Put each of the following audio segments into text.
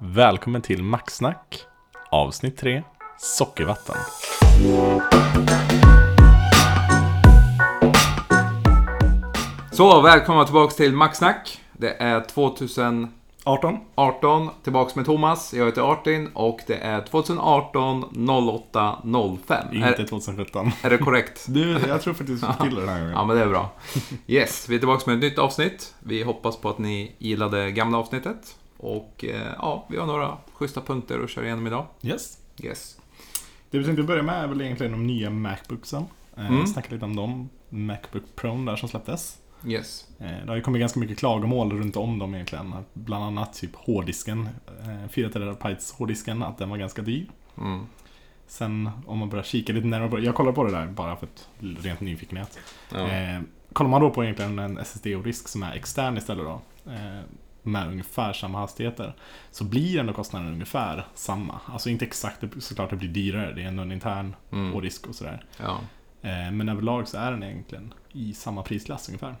Välkommen till Maxsnack avsnitt 3 Sockervatten. Så, välkomna tillbaks till Maxsnack. Det är 2018, 18. tillbaks med Thomas. Jag heter Artin och det är 2018 08 05. Inte Är, 2017. är det korrekt? Du, jag tror faktiskt vi fick till det den här gången. Ja, men det är bra. Yes, vi är tillbaks med ett nytt avsnitt. Vi hoppas på att ni gillade gamla avsnittet. Och eh, ja, vi har några schyssta punkter att köra igenom idag. Yes. Yes. Det vi tänkte börja med är väl egentligen de nya Macbooksen. Eh, Mm. Snacka lite om dem. Macbook Pro där som släpptes. Yes. Eh, Det har ju kommit ganska mycket klagomål runt om dem egentligen. Bland annat typ hårddisken, eh, 4 TB hårddisken, att den var ganska dyr. Mm. Sen om man börjar kika lite närmare på det, jag kollar på det där bara för att rent nyfikenhet. Ja. Eh, kollar man då på egentligen en SSD-disk som är extern istället då, eh, med ungefär samma hastigheter, så blir ändå kostnaden ungefär samma. Alltså inte exakt, såklart det blir dyrare, det är ändå en intern Mm. hårddisk och sådär. Ja. Eh, men överlag så är den egentligen i samma prisklass ungefär.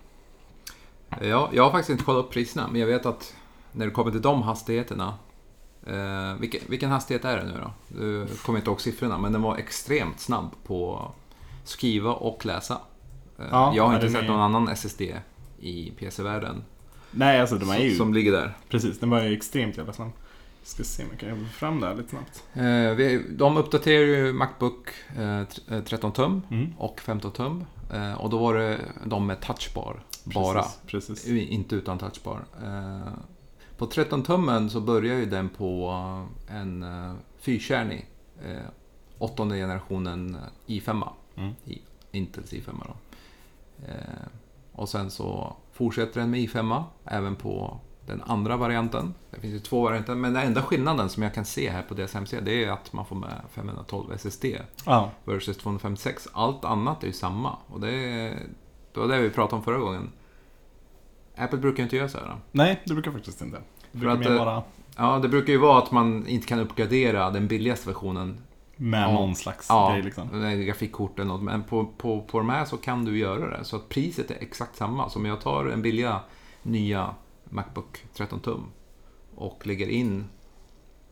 Ja, jag har faktiskt inte kollat upp priserna, men jag vet att när det kommer till de hastigheterna. Eh, vilken, vilken hastighet är det nu då? Du kommer inte ihåg siffrorna, men den var extremt snabb på skriva och läsa. Eh, Ja, jag har inte sett någon annan SSD i PC-världen Nej, alltså de är ju... som ligger där. Precis, den var ju extremt jävla snabb. Ska se om jag kan jobba fram det här lite snabbt. Eh, vi, de uppdaterar ju Macbook eh, tr- eh, 13 tum Mm. och 15 tum. Eh, och då var det de med touchbar bara. Precis, precis. Inte utan touchbar. Eh, På 13-tummen så börjar ju den på en eh, fyrkärnig åttonde generationen i5. Mm. I, Intels i5 då. Och sen så fortsätter den med i5 även på den andra varianten. Det finns ju två varianter, men den enda skillnaden som jag kan se här på hemsida det är att man får med 512 SSD Ja, versus 256. Allt annat är ju samma. Och det, är, det var det vi pratade om förra gången. Apple brukar inte göra så här. nej, det brukar faktiskt inte. Det brukar att, mer eh, Ja, det brukar ju vara att man inte kan uppgradera den billigaste versionen. Med ja. någon slags Ja, grej liksom. med grafikkort eller något. Men på, på, på de här så kan du göra det. Så att priset är exakt samma. Så om jag tar en billiga nya Macbook 13 tum och lägger in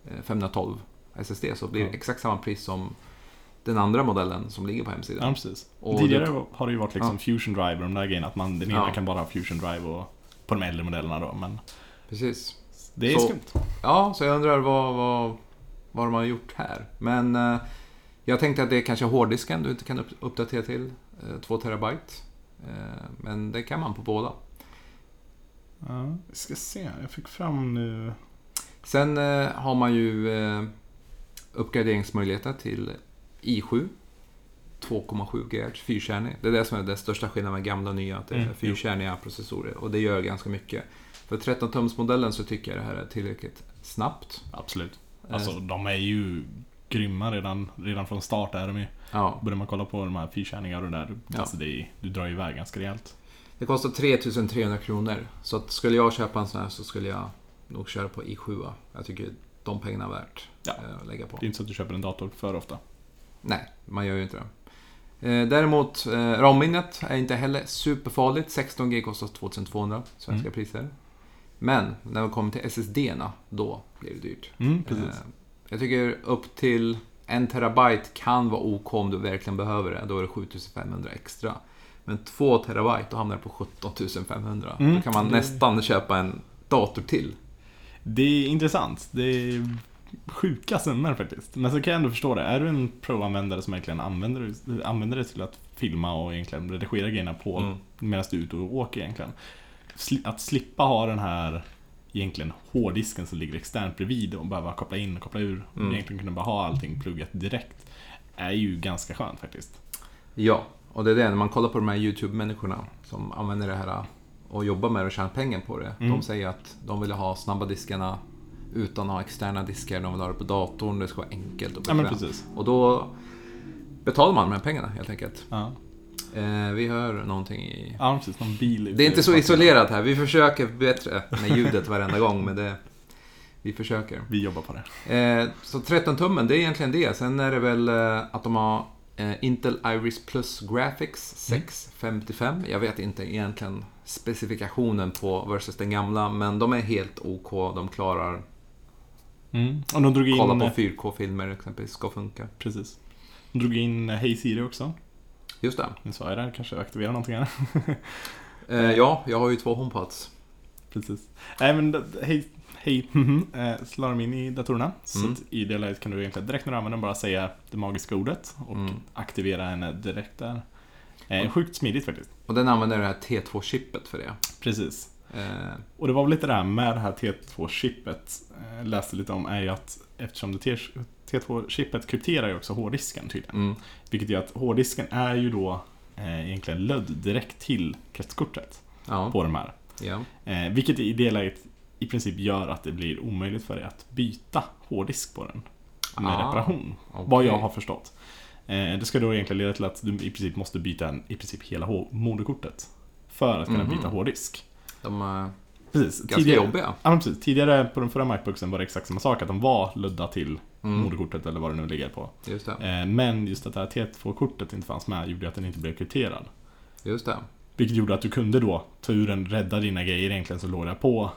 eh, 512 SSD så blir det Ja. exakt samma pris som den andra modellen som ligger på hemsidan. Ja, precis. Och Tidigare det- har det ju varit liksom Ja. Fusion Drive och de där grejerna. Att man, den ena Ja. kan bara ha Fusion Drive och på de äldre modellerna då. Men Precis. det är Så- skumt. Ja, så jag undrar vad, vad, vad de har gjort här. Men eh, jag tänkte att det är kanske hårddisken du inte kan upp, uppdatera till. Eh, 2 terabyte. Eh, men det kan man på båda. Ja, vi ska se. Jag fick fram nu. Sen eh, har man ju eh, uppgraderingsmöjligheter till i7. 2,7 GHz, fyrkärnig. Det är det som är den största skillnaden med gamla och nya, att det är Mm, fyrkärniga processorer. Och det gör ganska mycket. För 13-tumsmodellen så tycker jag det här är tillräckligt snabbt. Absolut. Eh, Alltså de är ju grymma redan, redan från start är de ju. ja. Börjar man kolla på de här fyrkärningar och där. Ja. Alltså det du drar ju iväg ganska rejält. Det kostar 3300 kronor. Så att skulle jag köpa en sån här så skulle jag nog köra på i7. Jag tycker de pengarna är värt Ja. eh, att lägga på. Det är inte så att du köper en dator för ofta. Nej, man gör ju inte det. Eh, däremot, eh, RAM-minnet är inte heller superfarligt. 16 GB kostar 2200 svenska Mm. priser. Men när det kommer till SSD-erna, då blir det dyrt. Mm, precis. Eh, jag tycker upp till en terabyte kan vara OK om du verkligen behöver det. Då är det 7500 extra. Men 2 terabyte, då hamnar det på 17 500. Mm, Då kan man nästan köpa en dator till. Det är intressant. Det är sjuka summor faktiskt. Men så kan jag ändå förstå det. Är du en pro-användare som egentligen använder, använder det till att filma och egentligen redigera grejerna på Mm. medan du är ute och åker egentligen. Att slippa ha den här egentligen hårddisken som ligger externt bredvid och behöva koppla in och koppla ur. Mm. Egentligen kunna bara ha allting pluggat direkt. Är ju ganska skönt faktiskt. Ja, och det är det. När man kollar på de här YouTube-människorna som använder det här och jobbar med det och tjänar pengar på det. Mm. De säger att de vill ha snabba diskarna utan att ha externa diskar. De vill ha det på datorn, det ska vara enkelt och Ja bekvämt. precis. Och då betalar man här pengarna helt enkelt. Ja, Eh, vi hör någonting i... ja precis. Någon bil. Det är inte så isolerat här. Vi försöker bättre med ljudet varenda gång, men det... Vi försöker. Vi jobbar på det. Eh, så 13-tummen, det är egentligen det. Sen är det väl eh, att de har eh, Intel Iris Plus Graphics 655. Jag vet inte egentligen specifikationen på versus den gamla, men de är helt OK. De klarar Mm. Och de drog in... Kolla på 4K-filmer exempelvis, ska funka. Precis. De drog in Hey Siri också. Just det. Nu sa jag det, kanske aktivera någonting här. Eh, ja, jag har ju två HomePods. Precis. Nej men hej, hej, eh, la de in i datorerna. Så Mm. i det läget kan du egentligen direkt när du använder den bara säga det magiska ordet och Mm. aktivera henne direkt där. Eh, sjukt smidigt faktiskt. Och den använder det här T2-chippet för det. Precis. Eh, Och det var väl lite det här med det här T2-chippet, eh, läste lite om, är ju att eftersom det T2-chippet krypterar ju också hårddisken tydligen. mm, Vilket gör att hårddisken är ju då eh, egentligen lödd direkt till kretskortet ja, på de här. ja. Eh, vilket i det läget i princip gör att det blir omöjligt för dig att byta hårddisk på den med Ah, reparation. okej. Vad jag har förstått. Eh, det ska då egentligen leda till att du i princip måste byta en, i princip hela moderkortet. För att kunna Mhm. byta hårddisk. De är Precis. ganska jobbiga. Ja, precis. Tidigare på den förra Macbooksen var det exakt samma sak, att de var ludda till Mm, moderkortet eller vad det nu ligger på. just. Eh, men just att det här T2-kortet inte fanns med gjorde att den inte blev krypterad. Just det. Vilket gjorde att du kunde då ta ur den, rädda dina grejer egentligen så låg det på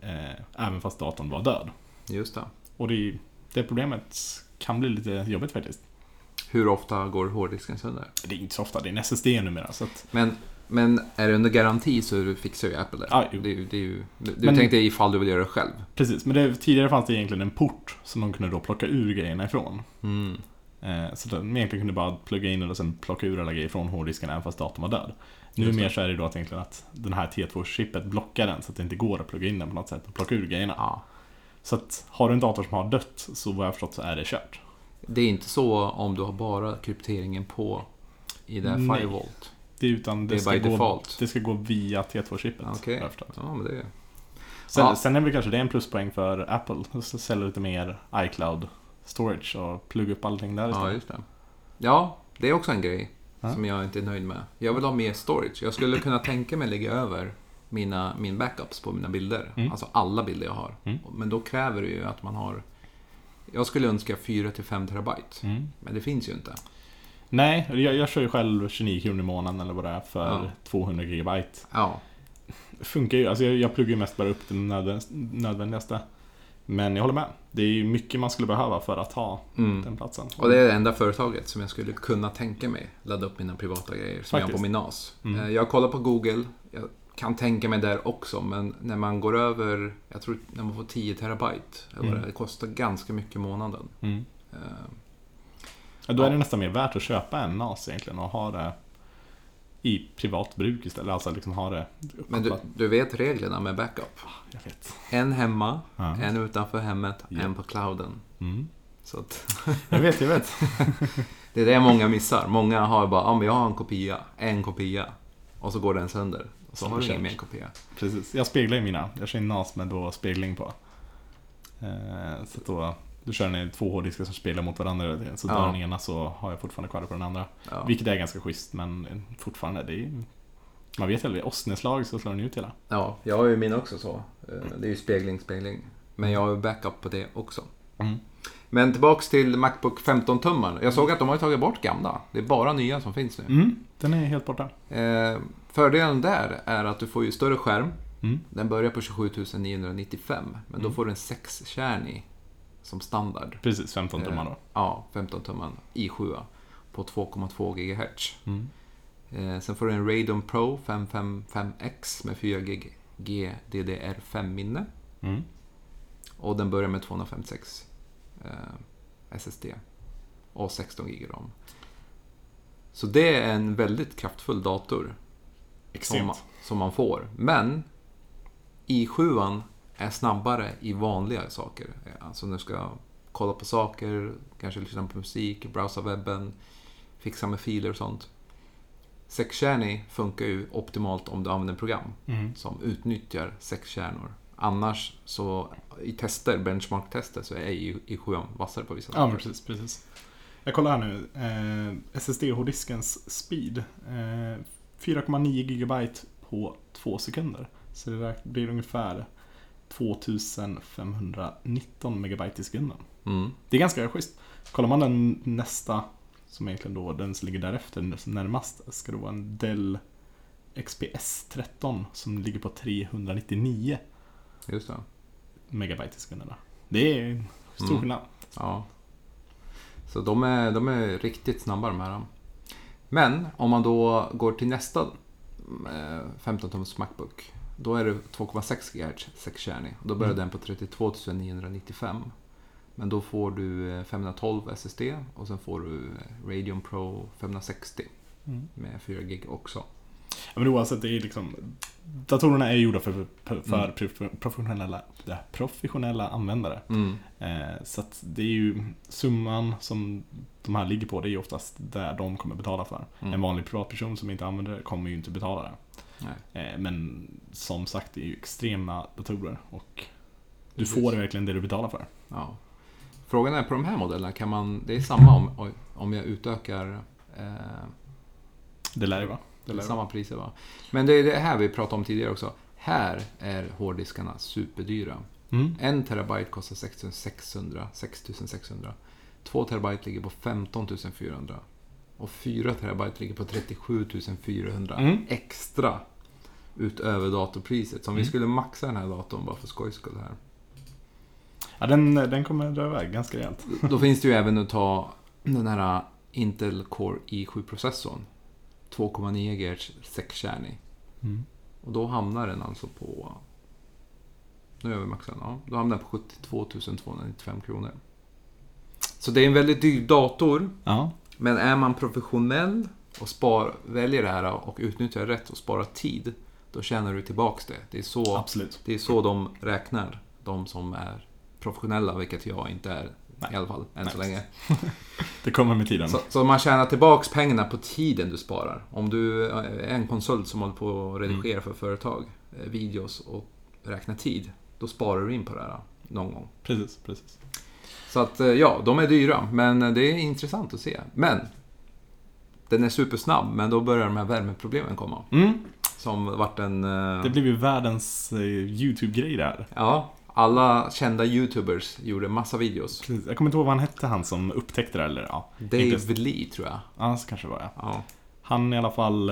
eh, även fast datorn var död. Just det. Och det, det problemet kan bli lite jobbigt faktiskt. Hur ofta går hårddisken sönder? Det är inte så ofta, det är en SSD numera. Så att, Men, men är det under garanti så fixar ju Apple det. Jo. det, det ju, du Men- tänkte ifall du vill göra det själv. precis, men det, tidigare fanns det egentligen en port som de kunde då plocka ur grejerna ifrån. Mm. Eh, så de egentligen kunde bara plugga in och sen plocka ur alla grejer från hårddisken även fast datorn var död. Nu Just det. mer så är det då att egentligen att den här T2-chippet blockar den så att det inte går att plugga in den på något sätt och plocka ur grejerna. Ja. Så att har du en dator som har dött så vad jag förstått så är det kört. Det är inte så om du har bara krypteringen på i det här Nej. 5 volt. Det är utan det, Det ska gå, det ska gå via T2-chippet. Okej. har jag förstått. Ja, men det är... Sen, Ja. sen är väl kanske det en pluspoäng för Apple. att sälja lite mer iCloud storage och plugga upp allting där Ja, istället. just det. Ja, det är också en grej Ja. som jag inte är nöjd med. Jag vill ha mer storage. Jag skulle kunna tänka mig lägga över mina, min backups på mina bilder. Mm. Alltså alla bilder jag har. Mm. Men då kräver det ju att man har... Jag skulle önska 4-5 terabyte. Mm. Men det finns ju inte. Nej, jag, jag kör ju själv 29 kronor i månaden eller vad det är för Ja. 200 gigabyte. Ja, funkar ju, alltså jag, jag pluggar ju mest bara upp det nödvän- nödvändigaste. Men jag håller med. Det är ju mycket man skulle behöva för att ha mm. den platsen. Och det är det enda företaget som jag skulle kunna tänka mig ladda upp mina privata grejer som jag har på Faktiskt. min NAS. Mm. Eh, Jag kollar på Google, jag kan tänka mig där också, men när man går över, jag tror när man får 10 terabyte, Mm. det, kostar ganska mycket i månaden. Mm. Ja, Då är det nästan mer värt att köpa en NAS egentligen och ha det i privat bruk istället. Alltså liksom ha det Men du, du vet reglerna med backup? Jag vet. En hemma, Ja. en utanför hemmet, Ja. en på clouden. Mm. Så att, Jag vet, jag vet. det är det många missar. Många har bara, ja men jag har en kopia, en kopia. Och så går den sönder. Och så Så har du ingen mer kopia. Precis. Jag speglar ju mina. Jag kör en NAS med då spegling på. Eh, så då, då kör den i två hårddiskar som speglar mot varandra. Så Ja. drar den ena så har jag fortfarande kvar det på den andra. Ja. Vilket är ganska schysst men fortfarande, det är man vet ju aldrig, åsneslag så slår den ut hela. Ja, jag har ju min också så. Eh, Det är ju spegling, spegling. Men jag har ju backup på det också. Mm. Men tillbaks till Macbook 15-tummaren. Jag såg att de har tagit bort gamla. Det är bara nya som finns nu. Mm, den är helt borta. Eh, fördelen där är att du får ju större skärm. Mm. Den börjar på 27 995. Men då Mm. får du en 6-kärnig som standard. Precis, 15 tummar då. Ja, 15 tumman i7 på 2,2 GHz. Mm. Eh, sen får du en Radeon Pro 555X med 4 GB DDR5-minne. Mm. Och den börjar med 256 eh, SSD och 16 GB RAM. Så det är en väldigt kraftfull dator som, Extremt. som man får. Men i7 är snabbare i vanliga saker. Alltså när du ska kolla på saker, kanske lyssna på musik, browsa webben, fixa med filer och sånt. 6-kärnig funkar ju optimalt om du använder program Mm. som utnyttjar sex kärnor. Annars så i tester, benchmark-tester, så är i, i 7 vassare på vissa Ja, men precis, precis. Jag kollar här nu. Eh, SSD-hårddiskens speed. Eh, 4,9 gigabyte på två sekunder. Så det blir ungefär 2519 megabyte i sekunden. Mm. Det är ganska schysst. Kollar man den nästa, som egentligen då den som ligger därefter närmast, ska det vara en Dell XPS 13 som ligger på 399 Just det. megabyte i sekunderna. Det är stor Mm. skillnad. Ja. Så de är, de är riktigt snabba de här. Men om man då går till nästa eh, 15-tums Macbook. Då är det 2,6 GHz 6-kärnig. Då börjar Mm. den på 32 995. Men då får du eh, 512 SSD och sen får du eh, Radeon Pro 560 Mm. med 4 gig också. Ja, men oavsett, det är liksom... Datorerna är gjorda för, för, Mm. prof- professionella, professionella användare. Mm. Eh, så det är ju summan som de här ligger på, det är ju oftast där de kommer betala för. Mm. En vanlig privatperson som inte använder det kommer ju inte betala det. Nej. Eh, men som sagt, det är ju extrema datorer och du Precis. får verkligen det du betalar för. Ja. Frågan är på de här modellerna, kan man, det är samma om, om jag utökar eh, Det lär ju vara. Det Det är lär samma priser va? Men det är det här vi pratade om tidigare också. Här är hårddiskarna superdyra. Mm. En terabyte kostar 6600, 6600. Två terabyte ligger på 15 400. Och 4 terabyte ligger på 37 400 Mm. extra utöver datorpriset. Så om vi Mm. skulle maxa den här datorn bara för skojs skull här. Ja, den, den kommer dra iväg ganska rejält. Då finns det ju även att ta den här Intel Core i7-processorn. 2,9 GHz 6-kärnig. Mm. Och då hamnar den alltså på... Nu är vi maxen. Ja, då hamnar den på 72 295 kronor. Så det är en väldigt dyr dator. Ja, Men är man professionell och spar, väljer det här och utnyttjar rätt och sparar tid. Då tjänar du tillbaks det. Det är så, absolut. det är så de räknar. De som är professionella, vilket jag inte är Nej. i alla fall, än så Nej. länge. Det kommer med tiden. Så, så man tjänar tillbaks pengarna på tiden du sparar. Om du är en konsult som håller på att redigera för företag, eh, videos och räknar tid, då sparar du in på det här någon gång. Precis, precis. Så att eh, ja, de är dyra, men eh, det är intressant att se. Men den är supersnabb, men då börjar de här värmeproblemen komma. Mm. Som vart en... eh, Det blev ju världens YouTube-grej det här. Ja, alla kända YouTubers gjorde massa videos. Precis. Jag kommer inte ihåg vad han hette, han som upptäckte det. Eller, ja, Dave Inte- Lee, tror jag. ja, så kanske det var ja. Ja. Han i alla fall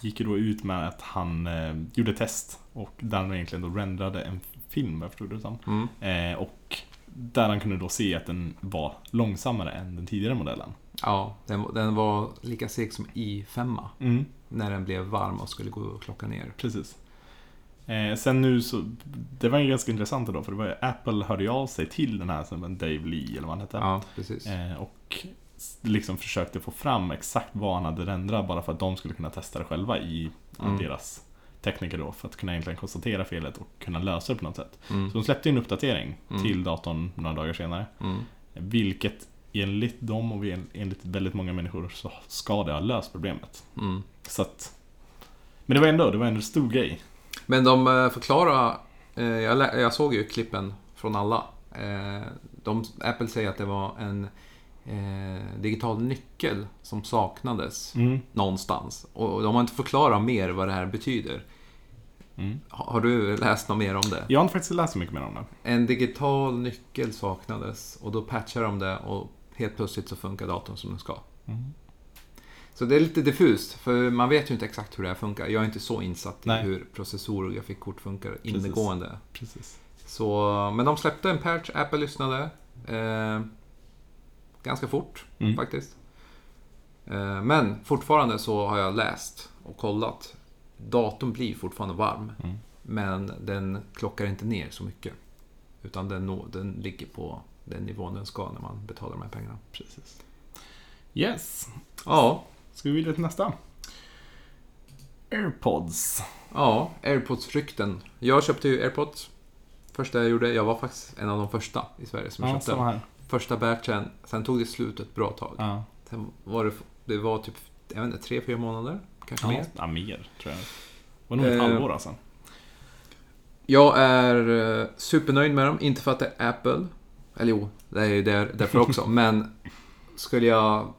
gick ju då ut med att han eh, gjorde test och där han egentligen då rendrade en film, vad jag förstod det som. Mm. Eh, och där han kunde då se att den var långsammare än den tidigare modellen. Ja, den, den var lika seg som i5. Mm. När den blev varm och skulle gå och klocka ner. Precis. Eh, sen nu så, det var ju ganska intressant då för det var ju, Apple hörde av sig till den här som en Dave Lee eller vad han hette. Ja, precis. Eh, och liksom försökte få fram exakt vad han hade rendrat bara för att de skulle kunna testa det själva i Mm. deras tekniker då för att kunna egentligen konstatera felet och kunna lösa det på något sätt. Mm. Så de släppte en uppdatering Mm. till datorn några dagar senare. Mm. Vilket enligt dem och en- enligt väldigt många människor så ska det ha löst problemet. Mm. Så att, men det var ändå, det var ändå en stor grej. Men de eh, förklarar, eh, jag, jag såg ju klippen från alla. Eh, de, Apple säger att det var en eh, digital nyckel som saknades Mm. någonstans. Och de har inte förklarat mer vad det här betyder. Mm. Ha- Har du läst något mer om det? Jag har inte faktiskt läst så mycket mer om det. En digital nyckel saknades och då patchar de det och helt plötsligt så funkar datorn som den ska. Mm. Så det är lite diffust, för man vet ju inte exakt hur det här funkar. Jag är inte så insatt i Nej. hur processorer och grafikkort funkar Precis. Precis. Så, men de släppte en patch, Apple lyssnade. Eh, ganska fort Mm. faktiskt. Eh, men fortfarande så har jag läst och kollat. Datorn blir fortfarande varm. Mm. Men den klockar inte ner så mycket. Utan den, nå, den ligger på den nivån den ska när man betalar de här pengarna. Precis. Yes. Ja, Ska vi vidare till nästa? Airpods. ja airpods-rykten. Jag köpte ju airpods. Första jag gjorde, jag var faktiskt en av de första i Sverige som Ja, köpte. här. Första batchen, sen tog det slut ett bra tag. Ja. Sen var det, det var typ, jag vet inte, tre, fyra månader? Kanske Ja, mer. ja, mer tror jag. Det var nog ett Eh, halvår alltså. Jag är eh, supernöjd med dem, inte för att det är Apple. Eller jo, det är ju där, därför också. men skulle jag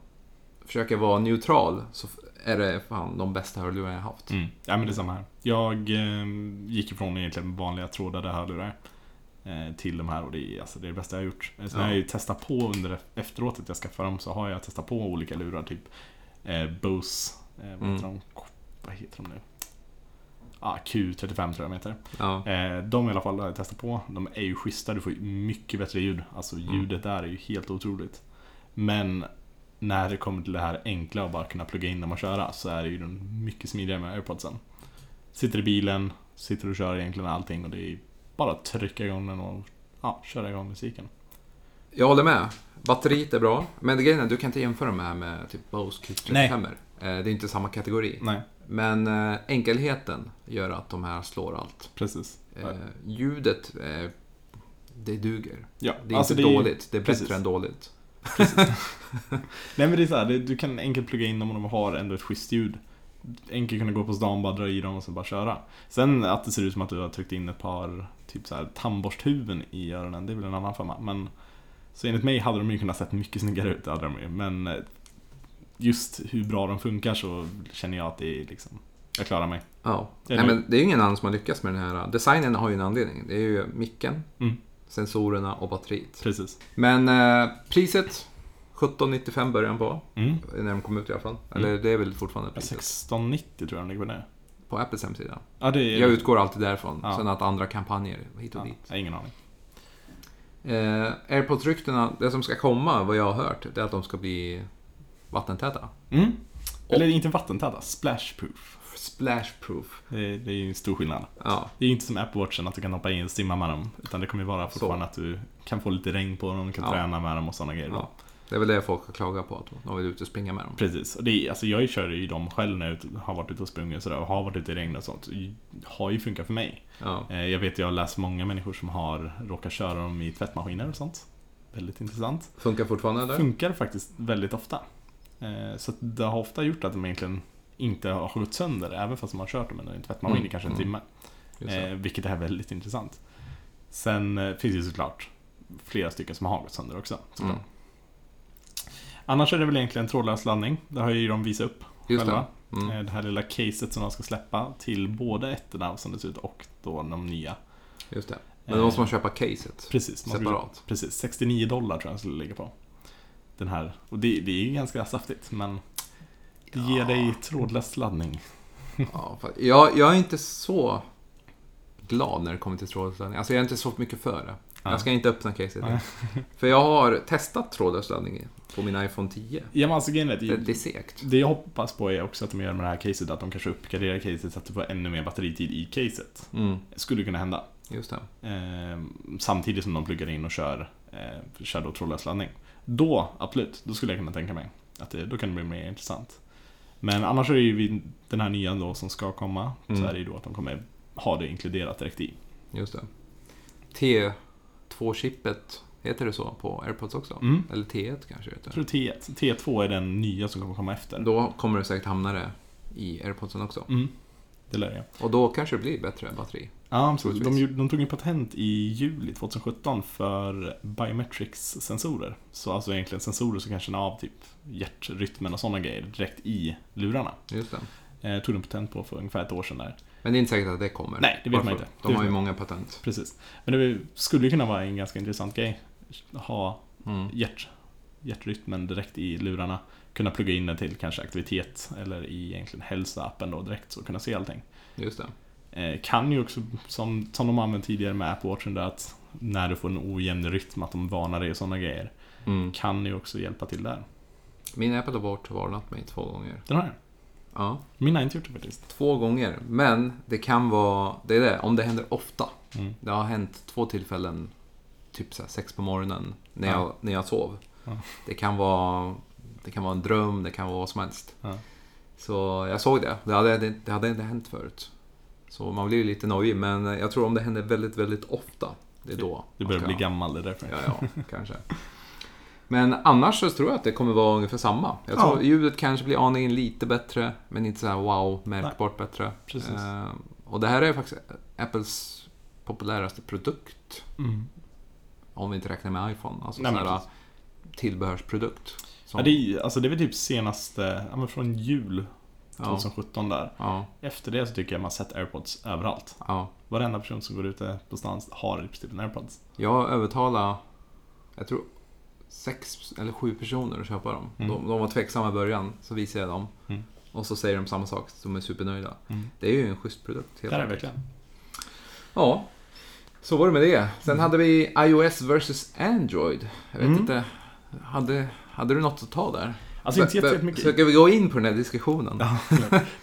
försöka vara neutral så är det fan de bästa hörlurar jag haft. Mm. Ja men det är samma här. Jag eh, gick ifrån egentligen vanliga trådade hörlurar eh, till de här och det är, alltså, det är det bästa jag har gjort. Sen Ja. har jag ju testat på under efteråt att jag skaffade dem så har jag testat på olika lurar typ eh, Bose, eh, vad, Mm. heter de? vad heter de nu? ah, Q35 tror jag de heter. Ja. Eh, de i alla fall har jag testat på. De är ju schyssta, du får mycket bättre ljud. Alltså Mm. ljudet där är ju helt otroligt. Men när det kommer till det här enkla och bara kunna plugga in dem och köra så är det ju den mycket smidigare med airpodsen. Sitter i bilen, sitter och kör egentligen allting och det är bara att trycka igång den och ja, köra igång musiken. Jag håller med. Batteriet är bra, men det grejen är att du kan inte jämföra de här med typ Bose Q35. Nej. Eh, Det är inte samma kategori. Nej, Men eh, enkelheten gör att de här slår allt. precis. Eh, ljudet, det duger. Ja, Det är alltså inte det dåligt, det är precis. bättre än dåligt. Nej men det är så här, du kan enkelt plugga in dem och de har ändå ett schysst ljud. Enkelt kunna gå på stan, bara dra i dem och sen bara köra. Sen att det ser ut som att du har tryckt in ett par typ så här tandborsthuvuden i öronen, det är väl en annan femma. Men så enligt mig hade de ju kunnat sett mycket snyggare ut, hade de ju. Men just hur bra de funkar så känner jag att det är liksom, jag klarar mig. Ja. Det är Nej, men det är ju ingen annan som har lyckats med den här. Designen har ju en anledning. Det är ju micken, Mm. sensorerna och batteriet. Precis. Men eh, priset 1795 början på, Mm. när de kom ut i alla fall. Eller det är väl fortfarande priset. 1690 tror jag de ligger på det. På Apples hemsida. Ja, det är... Jag utgår alltid därifrån. Ja. Sen att andra kampanjer hit och ja, dit. ingen aning. Eh, Airpods-ryktena, det som ska komma, vad jag har hört, det är att de ska bli vattentäta. Mm. Eller inte vattentäta, splashproof. Splashproof. Det är, det är ju en stor skillnad. Ja, Det är ju inte som Apple Watchen att du kan hoppa in och simma med dem. Utan det kommer ju vara fortfarande att du kan få lite regn på dem, kan Ja. träna med dem och sådana grejer. ja. Det är väl det folk har klagat på, att de vill ut och springa med dem. Precis. Och det är, alltså jag kör ju dem själv när jag har varit ute och sprungit och sådär, och har varit ute i regn och sånt. Det har ju funkat för mig. Ja. Eh, Jag vet, jag har läst många människor som har råkat köra dem i tvättmaskiner och sånt. Väldigt intressant. Funkar fortfarande eller? Funkar faktiskt väldigt ofta. Eh, Så det har ofta gjort att de egentligen inte har gått sönder, även fast de har kört dem under en tvättmaskin Mm, i kanske en mm. timme. Det. Eh, vilket är väldigt intressant. Sen eh, finns det såklart flera stycken som har gått sönder också. Mm. Annars är det väl egentligen trådlös laddning. Det har ju de visat upp Just själva. det. Mm. Eh, Det här lilla caset som de ska släppa till både ettorna som det ser ut och då de nya. Just det. Men då måste man köpa caset. Precis. man Separat. Precis, 69 dollar tror jag den skulle ligga på. Den här. Och det, det är ju ganska saftigt men det ger Ja. dig trådlös laddning. Ja, jag, jag är inte så glad när det kommer till trådlös laddning. Alltså jag är inte så mycket för det. Ja. Jag ska inte öppna caset. Nej. För jag har testat trådlös laddning på min iPhone 10. Ja men alltså att Det, det är segt. Det jag hoppas på är också att de gör med det här caset, att de kanske uppgraderar caset så att du får ännu mer batteritid i caset. Mm, Skulle kunna hända. just det. Eh, samtidigt som de pluggar in och kör, eh, kör då trådlös laddning. Då, absolut, då skulle jag kunna tänka mig att det, då kan det bli mer intressant. Men annars är det ju den här nya då som ska komma, Mm. så är det ju då att de kommer ha det inkluderat direkt i. Just det. T2-chippet, heter det så på AirPods också? Mm. Eller T1 kanske det Jag heter. tror T1, T2 är den nya som kommer komma efter. Då kommer det säkert hamna det i AirPodsen också. Mm. Det lär jag. Och då kanske det blir bättre batteri. Ja, absolut. De, de tog ju patent i juli 2017 för biometrics-sensorer. Så alltså egentligen sensorer som kan känna av typ hjärtrytmen och sådana grejer direkt i lurarna. Just det. Eh, tog de patent på för ungefär ett år sedan där. Men det är inte säkert att det kommer. Nej, det vet man Varför? inte. Det De har ju man många patent. Precis. Men det skulle ju kunna vara en ganska intressant grej. Ha Mm. hjärt, hjärtrytmen direkt i lurarna. Kunna plugga in den till kanske aktivitet eller i egentligen hälsoappen då direkt så kunna se allting. Just det. Eh, kan ju också, som, som de använt tidigare med Apple Watchen, där att när du får en ojämn rytm, att de varnar dig och sådana grejer. Mm. Kan ju också hjälpa till där. Min Apple Watch har varnat mig två gånger. Den har jag. Ja, Min har inte gjort det faktiskt. två gånger. Men det kan vara, det är det, om det händer ofta. Mm. Det har hänt två tillfällen, typ så sex på morgonen, när, Ja. jag, när jag sov. Ja. Det, kan vara, det kan vara en dröm, det kan vara vad som helst. Ja. Så jag såg det. Det hade, det, det hade inte hänt förut. Så man blir lite nojig, men jag tror om det händer väldigt, väldigt ofta, det är då. Du börjar ska- bli gammal, det är därför. Ja, ja, kanske. Men annars så tror jag att det kommer vara ungefär samma. Jag Ja. tror ljudet kanske blir aningen lite bättre, men inte så här wow, märkbart bättre. Precis. Eh, och det här är faktiskt Apples populäraste produkt, Mm. om vi inte räknar med iPhone. Alltså Nej, så men här, precis. Tillbehörsprodukt. Som, Ja, det, är, alltså det är väl typ senaste, ja, från jul ja, 2017 där. ja, Efter det så tycker jag man sett airpods överallt. ja. Varenda person som går ute på stan har princip en airpods. Jag övertalade, jag tror, sex eller sju personer att köpa dem. Mm. De, de var tveksamma i början, så visade jag dem. Mm. Och så säger de samma sak, de är supernöjda. Mm. Det är ju en schysst produkt. helt Det är det verkligen. Ja, så var det med det. Sen hade vi iOS versus Android. Jag vet Mm. inte, hade, hade du något att ta där? Alltså inte jättemycket. Ska vi gå in på den här diskussionen? Ja,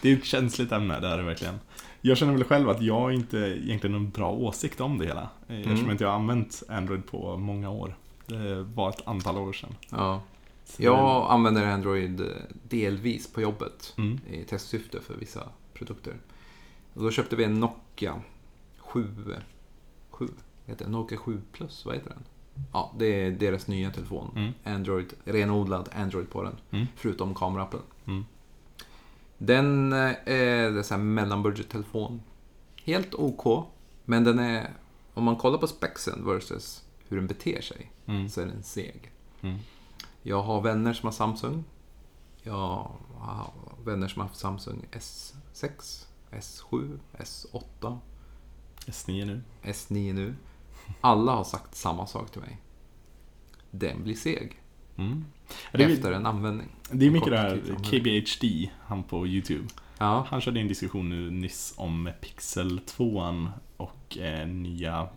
det är ett känsligt ämne, det är det verkligen. Jag känner väl själv att jag inte egentligen har en bra åsikt om det hela. Eh, Eftersom Mm. inte jag har använt Android på många år. Det var ett antal år sedan. Ja. Jag använder Android eh, delvis på jobbet Mm. i testsyfte för vissa produkter. Och då köpte vi en Nokia 7, 7 heter? Nokia 7 Plus, vad heter den? Ja, det är deras nya telefon. Mm. Android, renodlad Android på den. Mm. Förutom kamerappen. Mm. Den eh, är sån här mellanbudgettelefon. Helt OK, men den är... Om man kollar på spexen versus hur den beter sig, Mm. så är den seg. Mm. Jag har vänner som har Samsung. Jag har vänner som har haft Samsung S6, S7, S8, S9 nu. S9 nu. Alla har sagt samma sak till mig. Den blir seg Mm. Efter en användning. det är mycket det här. KBHD, han på YouTube. Ja, Han körde en diskussion nu nyss om Pixel 2 och eh, nya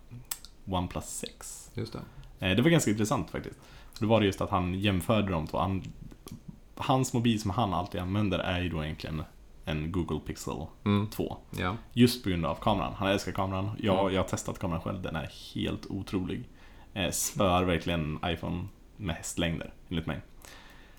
OnePlus 6. just det. Eh, Det var ganska intressant faktiskt. Det var det just att han jämförde de två. Han, hans mobil som han alltid använder är ju då egentligen en Google Pixel Mm. 2. Ja. Just på grund av kameran. Han älskar kameran. Jag, Mm. jag har testat kameran själv. Den är helt otrolig. Eh, spör verkligen iPhone med hästlängder, enligt mig.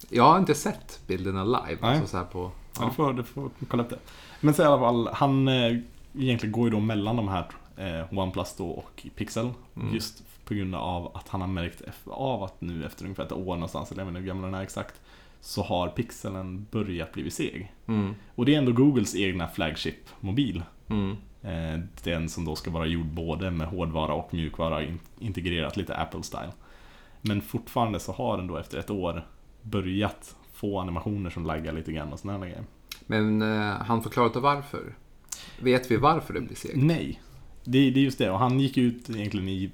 Jag har inte sett bilderna live. Nej. Alltså så här på... Ja. Ja. Du, får, du får kolla upp det. Men så i alla fall, han eh, egentligen går ju då mellan de här eh, OnePlus då och Pixel. Mm. Just på grund av att han har märkt av att nu efter ungefär ett år någonstans, eller jag vet inte hur gammal den är exakt, så har Pixeln börjat bli seg. Mm. Och det är ändå Googles egna flagship-mobil. Mm. Eh, den som då ska vara gjord både med hårdvara och mjukvara in- integrerat lite Apple-style. Men fortfarande så har den då efter ett år börjat få animationer som laggar lite grann och sådana grejer. Men eh, han förklarade varför. Vet vi varför det blir segt? Nej, det, det är just det. Och han gick ut egentligen i,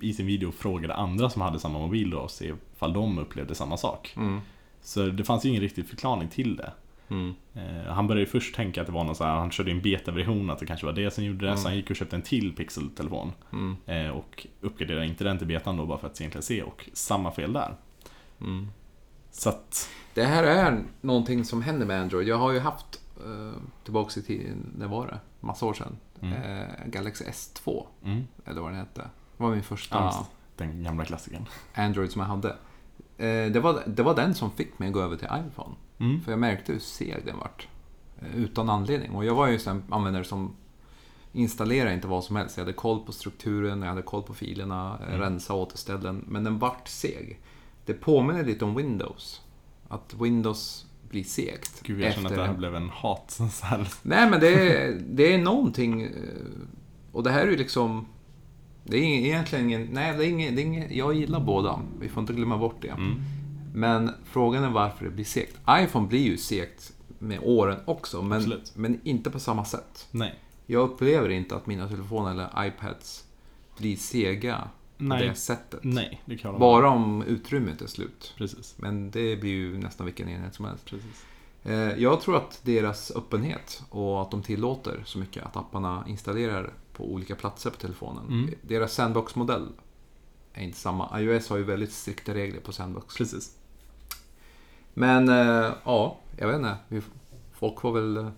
i sin video och frågade andra som hade samma mobil då och se ifall de upplevde samma sak. Mm. Så det fanns ju ingen riktig förklaring till det. Mm. Eh, han började ju först tänka att det var någon så här, han körde en betaversion, att det kanske var det som gjorde det. Mm. Så han gick och köpte en till Pixel-telefon. Mm. Eh, och uppgraderade inte den till betan då bara för att egentligen se och samma fel där. Mm. Så att, Det här är någonting som händer med Android. Jag har ju haft, eh, tillbaks i tiden, när var det? Massa år sedan. Mm. Eh, Galaxy S2, mm, eller vad den hette. Det var min första ja, den gamla klassikern. Android som jag hade. Eh, det, var, det var den som fick mig att gå över till iPhone. Mm. För jag märkte hur seg den vart. Eh, utan anledning. Och jag var ju en användare som installerade inte vad som helst. Jag hade koll på strukturen, jag hade koll på filerna, mm. Mm. rensa återställen. Men den vart seg. Det påminner lite om Windows. Att Windows blir segt. Gud, jag känner att det här blev en hat. Nej, men det är, det är någonting. eh, Och det här är ju liksom... Det är egentligen ingen... Nej, det är ingen, det är ingen, jag gillar båda. Vi får inte glömma bort det. Mm. Men frågan är varför det blir segt. iPhone blir ju segt med åren också, men, Absolut. men inte på samma sätt. Nej. Jag upplever inte att mina telefoner eller iPads blir sega på Nej. det sättet. Nej, det kan Bara om utrymmet är slut. Precis. Men det blir ju nästan vilken enhet som helst. Precis. Eh, Jag tror att deras öppenhet och att de tillåter så mycket att apparna installerar på olika platser på telefonen. Mm. Deras sandbox-modell är inte samma. iOS har ju väldigt strikta regler på sandbox. Precis. Men eh, ja, jag vet inte. Folk får väl eh,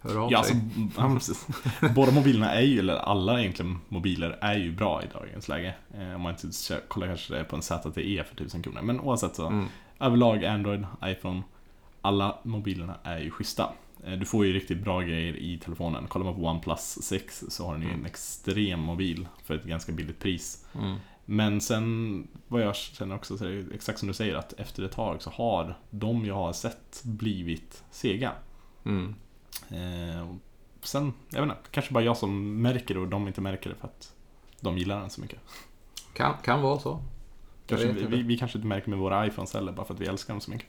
höra av Ja, alltså, sig. ja, precis. Båda mobilerna är ju, eller alla egentligen mobiler är ju bra i dagens läge. Eh, om man inte kollar kanske det på en ZTE för 1000 kronor. Men oavsett så, Mm. överlag Android, iPhone, alla mobilerna är ju schyssta. Eh, Du får ju riktigt bra grejer i telefonen. Kollar man på OnePlus 6 så har den ju en extrem mobil för ett ganska billigt pris. Mm. Men sen, vad jag känner också, så är det exakt som du säger, att efter ett tag så har de jag har sett blivit sega. Mm. Eh, sen, jag vet inte, kanske bara jag som märker det och de inte märker det för att de gillar den så mycket. Kan, kan vara så. Kanske, vi, vi, vi kanske inte märker med våra iPhones heller bara för att vi älskar dem så mycket.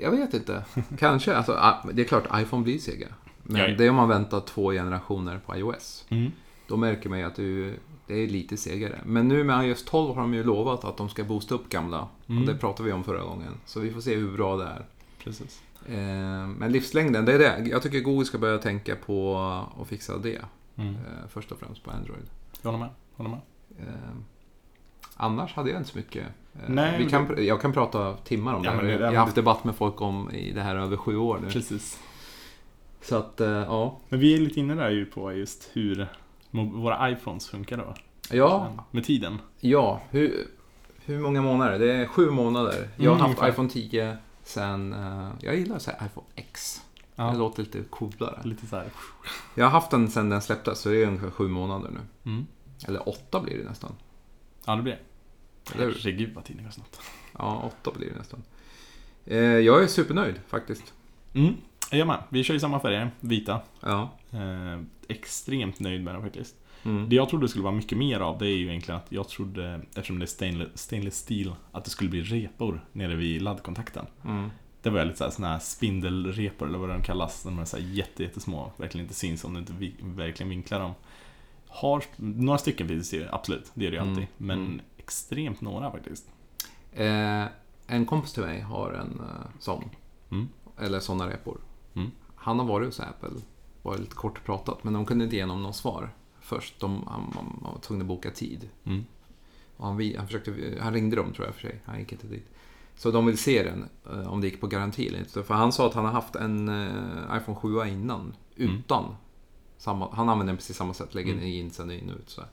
Jag vet inte. Kanske. Alltså, ah, det är klart, iPhone blir sega. Men Ja, ja. det är om man väntar två generationer på iOS. Mm. Då märker man ju att det, är ju- det är lite segare. Men nu med iOS 12 har de ju lovat att de ska boosta upp gamla. Mm. Och det pratade vi om förra gången. Så vi får se hur bra det är. Precis. Eh, men livslängden, det är det. Jag tycker Google ska börja tänka på att fixa det. Mm. Eh, först och främst på Android. Jag håller med. Håller med. Eh, annars hade jag inte så mycket. Eh, Nej, vi kan, jag kan prata timmar om Ja, det här. det- Jag har haft debatt med folk om i det här över sju år nu. Precis. Så att, eh, ja. Men vi är lite inne där ju på just hur våra iPhones funkar då. Ja, Med tiden. ja. Hur, hur många månader? Det är sju månader. Jag har Mm, haft iPhone 10 sen, eh, jag gillar att säga iPhone X. Det Ja, låter lite coolare. lite så här. Jag har haft den sen den släpptes, så det är ungefär sju månader nu. Mm. Eller åtta blir det nästan. Ja, det blir hur? Herregud vad tiden går snabbt. Ja, åtta blir det nästan. Eh, jag är supernöjd faktiskt. Mm. Jag med. Vi kör ju samma färger, vita. Ja. Eh, extremt nöjd med den faktiskt. Mm. Det jag trodde skulle vara mycket mer av det är ju egentligen att jag trodde, eftersom det är stainless, stainless steel, att det skulle bli repor nere vid laddkontakten. Mm. Det var lite såna här spindelrepor eller vad de kallas. De är så här jätte, jättesmå, verkligen inte syns om du inte vi, verkligen vinklar dem. Har, några stycken finns ju, absolut, det är det ju Mm, alltid. Men mm. extremt några faktiskt. Eh, en kompis till mig har en eh, sån. Mm. Eller såna repor. Mm. Han har varit hos Apple. Var lite kort pratat, men de kunde inte ge honom något svar. Först, de, han, han, han var tvungen att boka tid. Mm. Han, vi- han, försökte, han ringde dem tror jag för sig, han gick inte dit. Så de vill se den, eh, om det gick på garanti eller inte. För han sa att han har haft en eh, iPhone 7 innan, Mm. utan. Samma, han använder den precis samma sätt, lägger Mm. den in sen in och ut. Så här.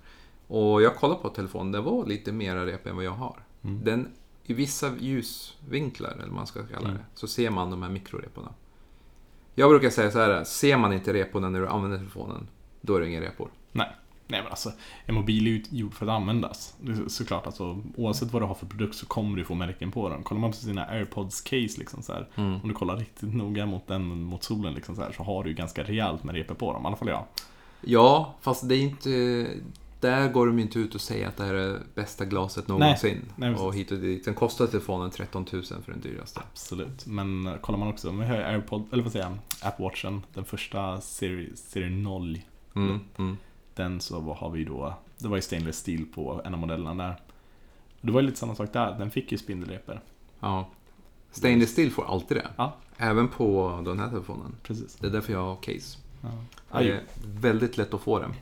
Och jag kollade på telefonen, det var lite mera rep än vad jag har. Mm. Den, I vissa ljusvinklar, eller vad man ska kalla det, Mm. så ser man de här mikroreporna. Jag brukar säga så här, ser man inte reporna när du använder telefonen, då är det inga repor. Nej men alltså, en mobil är ju gjord för att användas. Det är såklart, alltså, oavsett vad du har för produkt så kommer du få märken på den. Kollar man på sina airpods case liksom så här, Mm. Om du kollar riktigt noga mot den mot solen liksom så, här, så har du ju ganska rejält med repor på dem. I alla fall jag. Ja, fast det är inte... Där går de inte ut och säger att det här är bästa glaset någonsin. Nej, precis. och hit och dit. Sen kostar telefonen 13 000 för den dyraste. Absolut. Men eh, kollar man också, vi har airpod, eller vad säger jag, App Watchen, den första serie, serie 0. Mm, mm. Den så har vi då, det var ju stainless steel på en av modellerna där. Det var ju lite samma sak där, den fick ju spindelrepor. Ja. Stainless steel får alltid det. Ja. Även på den här telefonen. Precis. Det är därför jag har case. Ja. Det är väldigt lätt att få den.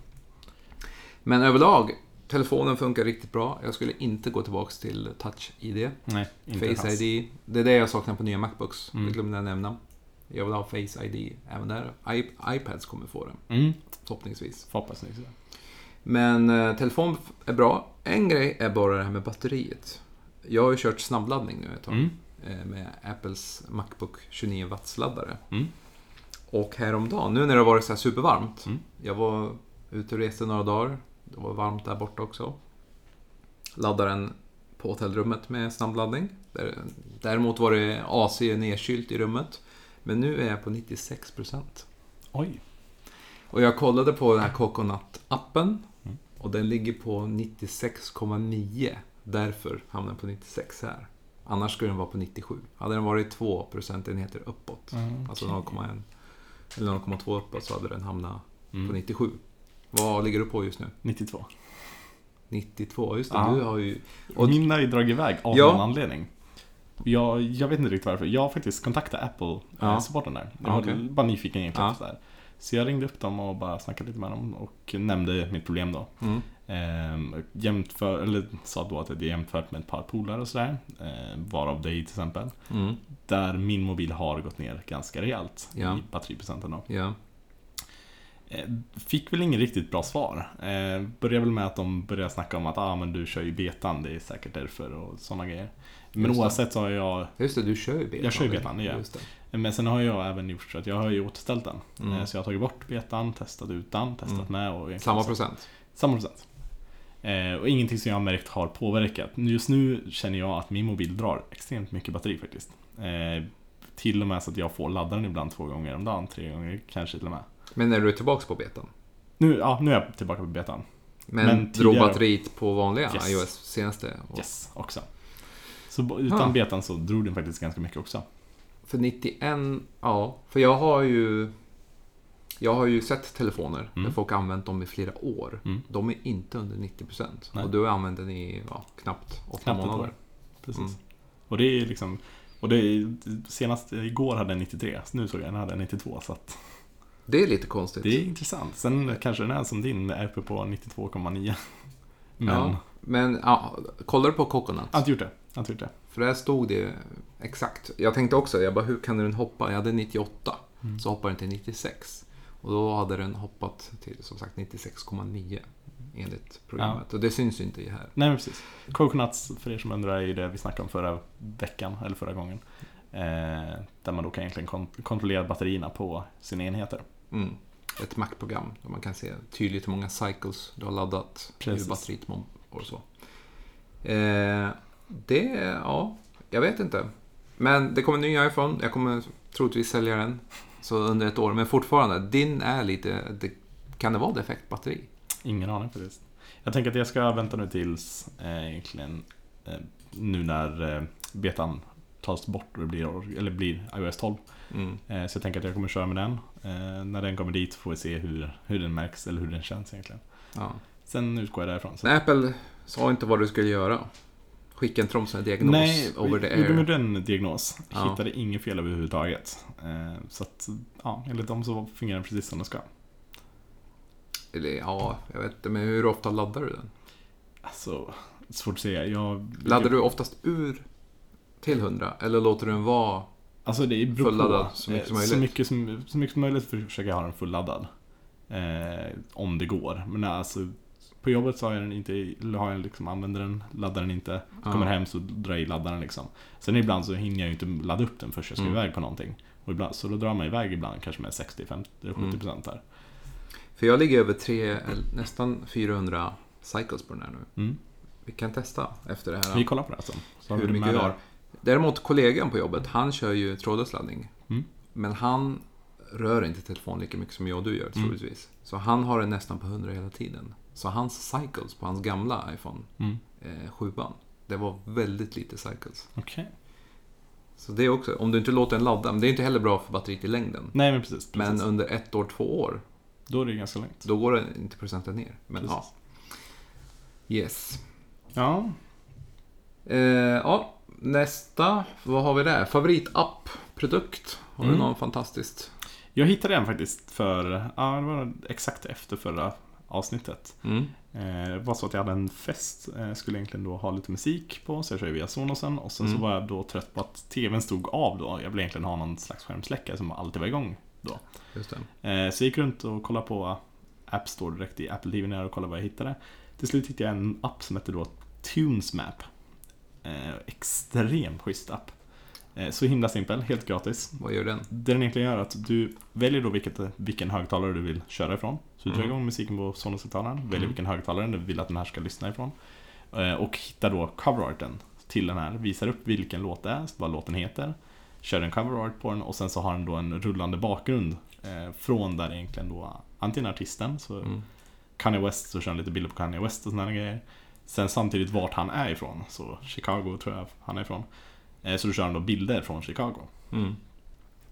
Men överlag, telefonen funkar riktigt bra. Jag skulle inte gå tillbaka till Touch-ID. Nej, inte Face alls. ID. Det är det jag saknar på nya Macbooks. Mm. Det glömde jag nämna. Jag vill ha Face ID även där. I iPads kommer få den, Mm, förhoppningsvis. förhoppningsvis. Men eh, telefon är bra. En grej är bara det här med batteriet. Jag har ju kört snabbladdning nu ett tag. Mm. eh, Med Apples Macbook 29 watts laddare. Mm. Och häromdagen, nu när det har varit så här supervarmt. Mm. Jag var ute och reste några dagar. Det var varmt där borta också. Laddade den på hotellrummet med snabbladdning. Där- Däremot var det AC nedkylt i rummet. Men nu är jag på 96%. Oj. Och jag kollade på den här Coconut-appen. Mm. Och den ligger på 96,9. Därför hamnar den på 96 här. Annars skulle den vara på 97. Hade den varit 2 procentenheter uppåt, Mm, alltså okej. 0,1 eller 0,2 uppåt, så hade den hamnat på Mm. 97. Vad ligger du på just nu? 92. 92, just det. Ja. Du har ju... Och, Min har ju dragit iväg av Ja. någon anledning. Jag, jag vet inte riktigt varför. Jag har faktiskt kontaktat Apple-supporten där. Jag Ja, var okej. bara nyfiken egentligen. Ja. Så, där. så jag ringde upp dem och bara snackade lite med dem och nämnde mitt problem då. mm, Ehm, jämför, eller sa då att det är jämfört med ett par polare och sådär. Ehm, varav dig till exempel. mm, Där min mobil har gått ner ganska rejält Ja. i batteriprocenten då. ja. Eh, Fick väl inget riktigt bra svar. Eh, började väl med att de började snacka om att ah, men du kör ju betan, det är säkert därför och sådana grejer. Men oavsett så har jag, Just det, du kör ju betan. Jag kör ju betan, det. men sen har jag även gjort så att jag har ju återställt den. Mm. Eh, Så jag har tagit bort betan, testat utan, testat Mm. med och Samma procent. Samma procent. Eh, och ingenting som jag har märkt har påverkat. Just nu känner jag att min mobil drar extremt mycket batteri faktiskt. Eh, till och med så att jag får ladda den ibland två gånger om dagen, tre gånger kanske till och med. Men när du är tillbaka på betan? Nu, ja, nu är jag tillbaka på betan. Men, Men drog batteriet på vanliga Yes. iOS senaste? Och- Yes, också. Så utan Ja. betan så drog den faktiskt ganska mycket också. För 91, ja. För jag har ju... Jag har ju sett telefoner Mm. där folk har använt dem i flera år. Mm. De är inte under 90%. Nej. Och du har använt den i ja, knappt 8 Knappt månader. Precis. Mm. Och det är liksom, Och det är, senast igår hade den 93, så nu såg jag den hade 92. Så att Det är lite konstigt. det är intressant. Sen kanske den är som din, är uppe på 92,9. Men, Ja, men ja, kollar du på Coconut? jag har inte gjort det. Jag det. För där stod det exakt. Jag tänkte också, jag bara, hur kan den hoppa? Jag hade 98, Mm. så hoppade den till 96. Och då hade den hoppat till som sagt 96,9 enligt programmet. Och det syns ju inte i här. Nej precis. Coconuts, för er som undrar, är ju det vi snackade om förra veckan, eller förra gången. Eh, där man då kan egentligen kon- kontrollera batterierna på sina enheter. Mm. Ett Mac-program där man kan se tydligt hur många cycles du har laddat, Precis. hur batteriet mår och så. Eh, det, ja, jag vet inte. Men det kommer en ny iPhone, jag kommer troligtvis sälja den. Så under ett år, men fortfarande, din är lite, det, kan det vara defekt batteri? Ingen aning faktiskt. Jag tänker att jag ska vänta nu tills eh, egentligen eh, nu när eh, betan tas bort och det blir, eller blir iOS 12. Mm. Eh, så jag tänker att jag kommer köra med den. Eh, när den kommer dit får vi se hur, hur den märks eller hur den känns egentligen. Ja. Sen utgår jag därifrån. Så. Apple sa inte vad du skulle göra. Skicka en tromsande diagnos Nej, over the vi gjorde air. en diagnos. Ja. Hittade inget fel överhuvudtaget. Eh, så att, ja, enligt dem så fungerar den precis som den ska. Eller ja, jag vet inte, men hur ofta laddar du den? Alltså, svårt att säga. Jag, Laddar du oftast ur till 100? Eller låter du den vara... Alltså det beror Fulladdad på. så mycket som Eh, möjligt. Så mycket som, så mycket som möjligt försöker jag ha den fulladdad. Eh, om det går. Men alltså, på jobbet så har jag den inte, har jag liksom, använder den, laddar den inte. Ja. Kommer hem så drar jag i laddaren liksom. Sen ibland så hinner jag ju inte ladda upp den förrän jag ska Mm. iväg på någonting. Och ibland, så då drar man iväg ibland kanske med 60, 50, eller 70 Mm. procent där. För jag ligger över tre, nästan 400 cycles på den här nu. Mm. Vi kan testa efter det här. Vi kollar på det alltså. Så hur mycket det. har. Däremot kollegan på jobbet, han kör ju trådlös laddning. Mm. Men han rör inte telefon lika mycket som jag och du gör Mm. troligtvis. Så han har den nästan på 100 hela tiden. Så hans cycles på hans gamla iPhone Mm. eh, 7 det var väldigt lite cycles. Okej. Så det är också, om du inte låter den ladda, men det är inte heller bra för batteriet i längden. Nej men precis. precis. Men under ett år, två år, Då är det ganska lugnt. då går det inte procenten ner. Men Precis. ja. Yes. Ja. Eh, ja, nästa, vad har vi där? Favoritapp, produkt. Har du Mm. någon fantastiskt? Jag hittade en faktiskt för, ja det var exakt efter förra avsnittet. Mm. Eh, Det var så att jag hade en fest, eh, skulle egentligen då ha lite musik på, så jag körde via Sonosen och sen Mm. så var jag då trött på att TVn stod av då. Jag ville egentligen ha någon slags skärmsläckare som alltid var igång då. Just. Eh, Så jag gick runt och kollade på App Store direkt i Apple TV när och kollade vad jag hittade. Till slut hittade jag en app som heter då TunesMap. Eh, extremt schysst app. Eh, så himla simpel, helt gratis. Vad gör den? Det den egentligen gör är att du väljer då vilket, vilken högtalare du vill köra ifrån. Så du drar Mm. igång musiken på Sonos-högtalaren, väljer Mm. vilken högtalare du vill att den här ska lyssna ifrån. Eh, Och hittar då coverarten till den här, visar upp vilken låt det är, vad låten heter. Kör en coverart på den och sen så har den då en rullande bakgrund eh, från där egentligen då antingen artisten, så Mm. Kanye West så kör han lite bilder på Kanye West och sådana grejer. Sen samtidigt vart han är ifrån, så Chicago tror jag han är ifrån. Eh, Så då kör han då bilder från Chicago. Mm.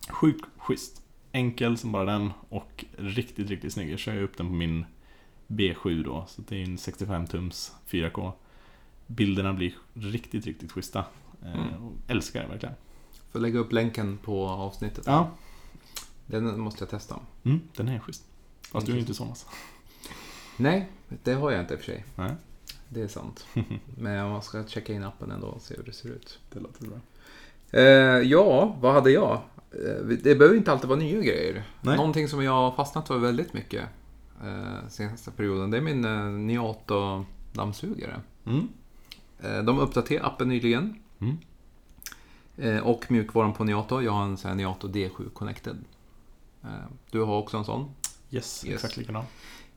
Sjukt schysst. Enkel som bara den och riktigt, riktigt snygg. Jag kör ju upp den på min B7 då, så det är en 65 tums 4K. Bilderna blir riktigt, riktigt schyssta. Eh, Mm. Älskar det verkligen. Får lägga upp länken på avsnittet. Ja, Den måste jag testa. mm, den är schysst. Fast du är ju inte Sonos. Nej, det har jag inte i och för sig. Nej, Det är sant. Men jag ska checka in appen ändå och se hur det ser ut. det låter bra. Eh, ja, vad hade jag? Eh, det behöver inte alltid vara nya grejer. Nej. Någonting som jag har fastnat för väldigt mycket eh, senaste perioden, det är min eh, Niato dammsugare. Mm. Eh, de uppdaterade appen nyligen. Mm. Eh, och mjukvaran på Niato. Jag har en sån här Niato D7 Connected. Eh, du har också en sån. Yes, Yes. exakt likadan.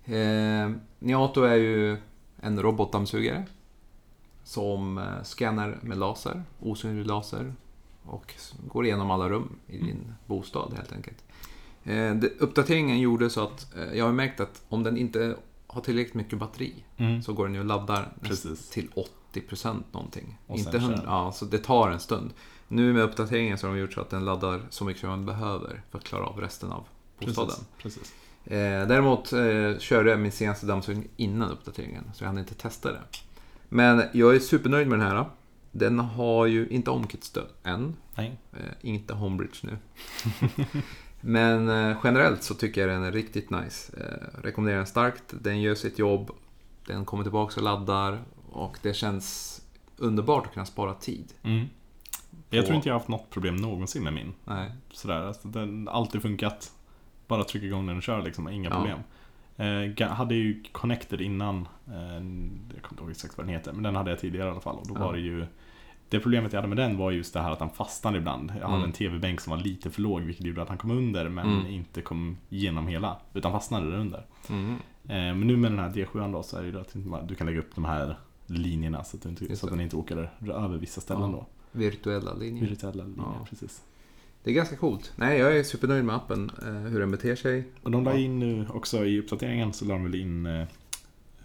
Eh, Niato är ju en robotdammsugare. Som eh, scannar med laser, osynlig laser. Och går igenom alla rum i din bostad helt enkelt. Eh, uppdateringen gjorde så att eh, jag har märkt att om den inte har tillräckligt mycket batteri Mm. så går den ju och laddar Precis. till 80% någonting. Och inte sen 100, kör den. ja, så det tar en stund. Nu med uppdateringen så har de gjort så att den laddar så mycket som man behöver för att klara av resten av bostaden. Precis. Precis. Eh, däremot eh, körde jag min senaste dammsugning innan uppdateringen, så jag hann inte testa det. Men jag är supernöjd med den här. Den har ju inte HomeKit-stöd än. Nej. Eh, inte Homebridge nu. Men eh, generellt så tycker jag den är riktigt nice. Eh, rekommenderar den starkt. Den gör sitt jobb. Den kommer tillbaka och laddar. Och det känns underbart att kunna spara tid. Mm. Jag tror inte jag har haft något problem någonsin med min. Nej. Sådär, alltså, den har alltid funkat. Bara trycka igång den och kör liksom, inga Ja. problem. Eh, hade ju Connected innan, eh, jag kommer inte ihåg exakt vad den heter, men den hade jag tidigare i alla fall. Och då Ja. var det ju det problemet jag hade med den var just det här att han fastnade ibland. Jag hade Mm. en tv-bänk som var lite för låg vilket gjorde att han kom under men Mm. inte kom igenom hela. Utan fastnade där under. Mm. Eh, men nu med den här D7 då så är det ju att du kan lägga upp de här linjerna så att, inte, så att den inte åker över vissa ställen Ja. då. Virtuella linjer. Virtuella linjer, Ja. precis. Det är ganska coolt. Nej, jag är supernöjd med appen. Eh, hur den beter sig. Och de la in nu också i uppdateringen så la de väl in eh,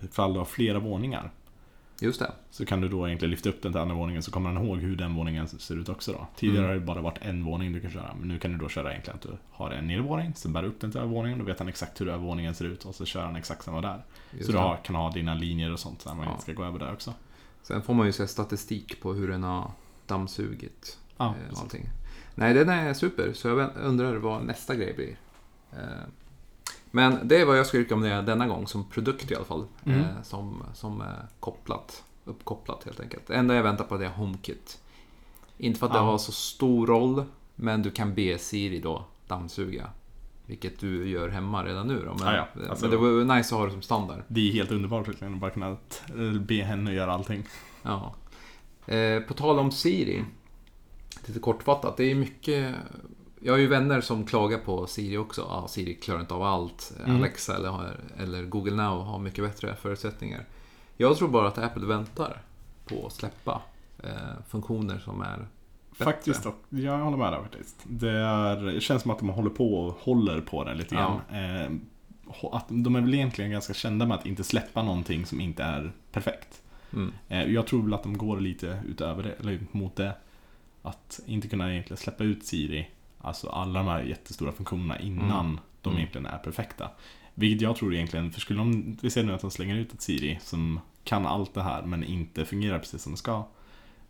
ifall du har flera våningar. Just det. Så kan du då egentligen lyfta upp den till andra våningen så kommer den ihåg hur den våningen ser ut också då. Tidigare Mm. har det bara varit en våning du kan köra. Men nu kan du då köra egentligen att du har en nedervåning, sen bär du upp den till övervåningen. Då vet han exakt hur övervåningen ser ut och så kör han exakt samma där. Just så du har, kan ha dina linjer och sånt när man Ja. ska gå över där också. Sen får man ju se statistik på hur den har dammsugit Ja, eh, precis. Nej, den är super. Så jag undrar vad nästa grej blir. Eh, Men det är vad jag skulle rekommendera denna gång som produkt i alla fall. Mm. Eh, Som, som är kopplat, uppkopplat helt enkelt. Det enda jag väntar på det är HomeKit. Inte för att det har så stor roll, men du kan be Siri då dammsuga. Vilket du gör hemma redan nu då. Men, Ja, ja. Alltså- men det var nice att ha det som standard. Det är helt underbart att bara kunna be henne göra allting. Ja. Eh, på tal om Siri, lite kortfattat. Det är mycket... Jag har ju vänner som klagar på Siri också. Ja, Siri klarar inte av allt. Mm. Alexa eller, eller Google Now har mycket bättre förutsättningar. Jag tror bara att Apple väntar på att släppa eh, funktioner som är bättre. Faktiskt, jag håller med där faktiskt. Det, är, det känns som att de håller på och håller på det lite grann. Eh, ho- att de är väl egentligen ganska kända med att inte släppa någonting som inte är perfekt. Mm. Eh, jag tror väl att de går lite utöver det, eller mot det. Att inte kunna egentligen släppa ut Siri, alltså alla de här jättestora funktionerna innan Mm. de Mm. egentligen är perfekta. Vilket jag tror egentligen, för skulle de, vi ser nu att de slänger ut ett Siri som kan allt det här men inte fungerar precis som det ska.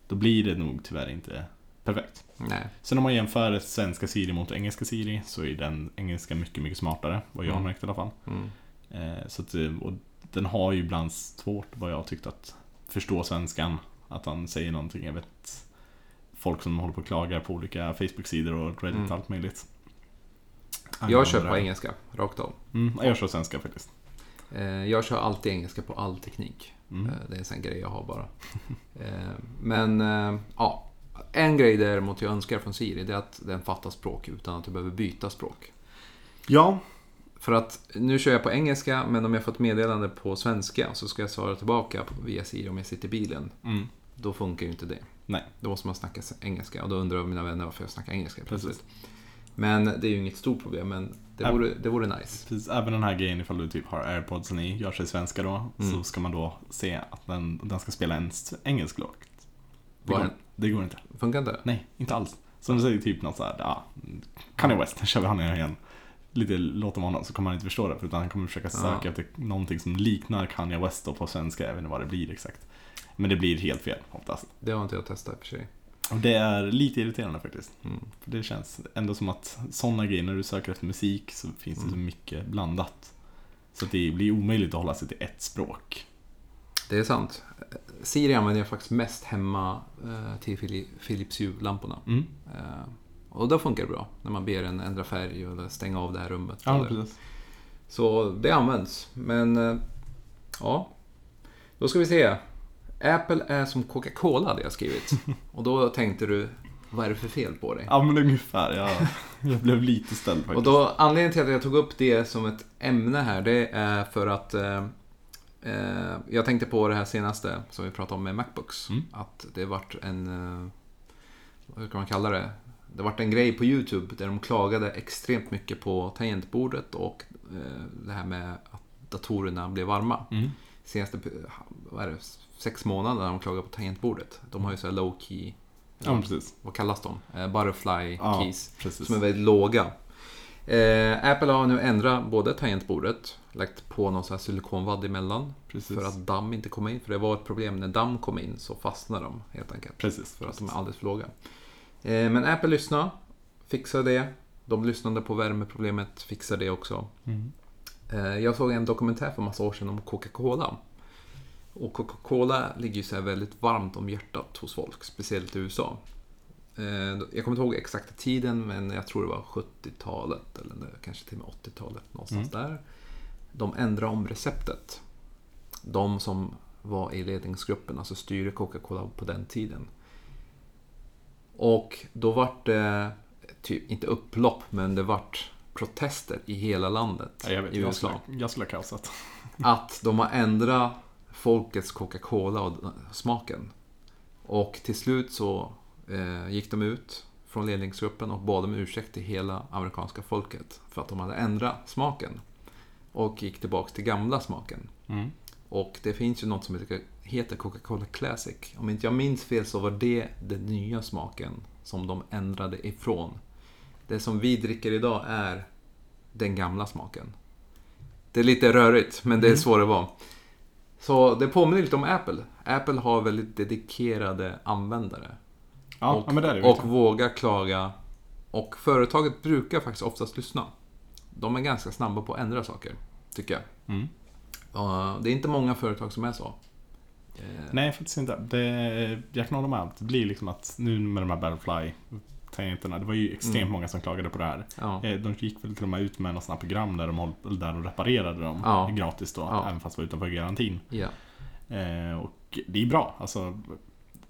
Då blir det nog tyvärr inte perfekt. Nej. Sen om man jämför svenska Siri mot engelska Siri så är den engelska mycket, mycket smartare. Vad jag har Mm. märkt i alla fall. Mm. Eh, så att, eh, och den har ju ibland svårt, vad jag tyckt, att förstå svenskan. Att han säger någonting. Jag vet folk som håller på och klagar på olika Facebook-sidor och Reddit och Mm. allt möjligt. Jag kör på engelska, rakt av. Mm, jag kör svenska faktiskt. Eh, jag kör alltid engelska på all teknik. Mm. Eh, Det är en sån grej jag har bara. Eh, Men ja, en grej däremot jag önskar från Siri det är att den fattar språk utan att du behöver byta språk. Ja, För att nu kör jag på engelska men om jag får ett meddelande på svenska så ska jag svara tillbaka via Siri om jag sitter i bilen. mm, Då funkar ju inte det. Nej. Då måste man snacka engelska och då undrar mina vänner varför jag snackar engelska Precis. plötsligt. Men det är ju inget stort problem men det vore, det vore nice. precis. Även den här grejen ifall du typ har airpodsen i, gör sig svenska då, Mm. så ska man då se att den, den ska spela en engelsk låt. Det går, det går inte. Funkar inte? Nej, inte alls. Så de säger typ något såhär, ja, Kanye West, kör vi han igen. Lite låt om honom så kommer han inte förstå det, utan han kommer försöka söka Ja. efter någonting som liknar Kanye West då på svenska, jag vet inte vad det blir exakt. Men det blir helt fel oftast. Det har inte jag testat i och för sig. Och det är lite irriterande faktiskt. Mm. För det känns ändå som att sådana grejer, när du söker efter musik så finns det så Mm. mycket blandat. Så att det blir omöjligt att hålla sig till ett språk. Det är sant. Siri använder jag faktiskt mest hemma eh, till Phili- Philips Hue-lamporna. Mm. Eh, och då funkar det bra. När man ber den ändra färg eller stänga av det här rummet. Ja, precis. Så det används. Men eh, ja, då ska vi se. Apple är som Coca-Cola hade jag skrivit. Och då tänkte du, vad är det för fel på dig? Ja, men ungefär. Jag, jag blev lite ställd faktiskt. Och då, anledningen till att jag tog upp det som ett ämne här, det är för att eh, eh, jag tänkte på det här senaste som vi pratade om med Macbooks. Mm. Att det vart en, eh, vad kan man kalla det? Det vart en grej på YouTube där de klagade extremt mycket på tangentbordet och eh, det här med att datorerna blev varma. Mm. Senaste, vad är det, sex månader har de klagat på tangentbordet. De har ju så här low key, Ja, precis. vad kallas de? Eh, butterfly Ja, keys. precis. Som är väldigt låga. Eh, Apple har nu ändrat både tangentbordet, lagt på någon sån här silikonvadd emellan. Precis. För att damm inte kom in. För det var ett problem när damm kom in så fastnade de helt enkelt. Precis. För att de är alldeles för låga. Eh, men Apple lyssnade, fixade det. De lyssnade på värmeproblemet, fixade det också. Mm. Eh, jag såg en dokumentär för massa år sedan om Coca-Cola. Och Coca-Cola ligger ju så väldigt varmt om hjärtat hos folk, speciellt i USA. Eh, Jag kommer inte ihåg exakta tiden, men jag tror det var 70-talet eller kanske till och med 80-talet någonstans där. De ändrade om receptet. De som var i ledningsgruppen, alltså styrde Coca-Cola på den tiden. Och då vart det, typ, inte upplopp, men det vart protester i hela landet Ja, jag, vet, i USA jag skulle ha kaosat. att de har ändrat folkets Coca-Cola och smaken. Och till slut så eh, gick de ut från ledningsgruppen och bad om ursäkt till hela amerikanska folket för att de hade ändrat smaken. Och gick tillbaka till gamla smaken. Mm. Och det finns ju något som heter- heter Coca-Cola Classic. Om inte jag minns fel så var det den nya smaken som de ändrade ifrån. Det som vi dricker idag är den gamla smaken. Det är lite rörigt, men det är Mm. så det var. Så det påminner lite om Apple. Apple har väldigt dedikerade användare. Ja, och, ja, men det är det. och verkligen. vågar klaga. Och företaget brukar faktiskt oftast lyssna. De är ganska snabba på att ändra saker, tycker jag. Mm. Uh, det är inte många företag som är så. Eh, Nej, faktiskt inte. Det, jag kan hålla med. Det blir liksom att nu med de här Battlefly tangenterna, det var ju extremt Mm. många som klagade på det här. ja. Eh, De gick väl till och med ut med något program där de, håll, där de reparerade dem Ja. gratis då, Ja. även fast det var utanför garantin. ja. Eh, och det är bra. Alltså,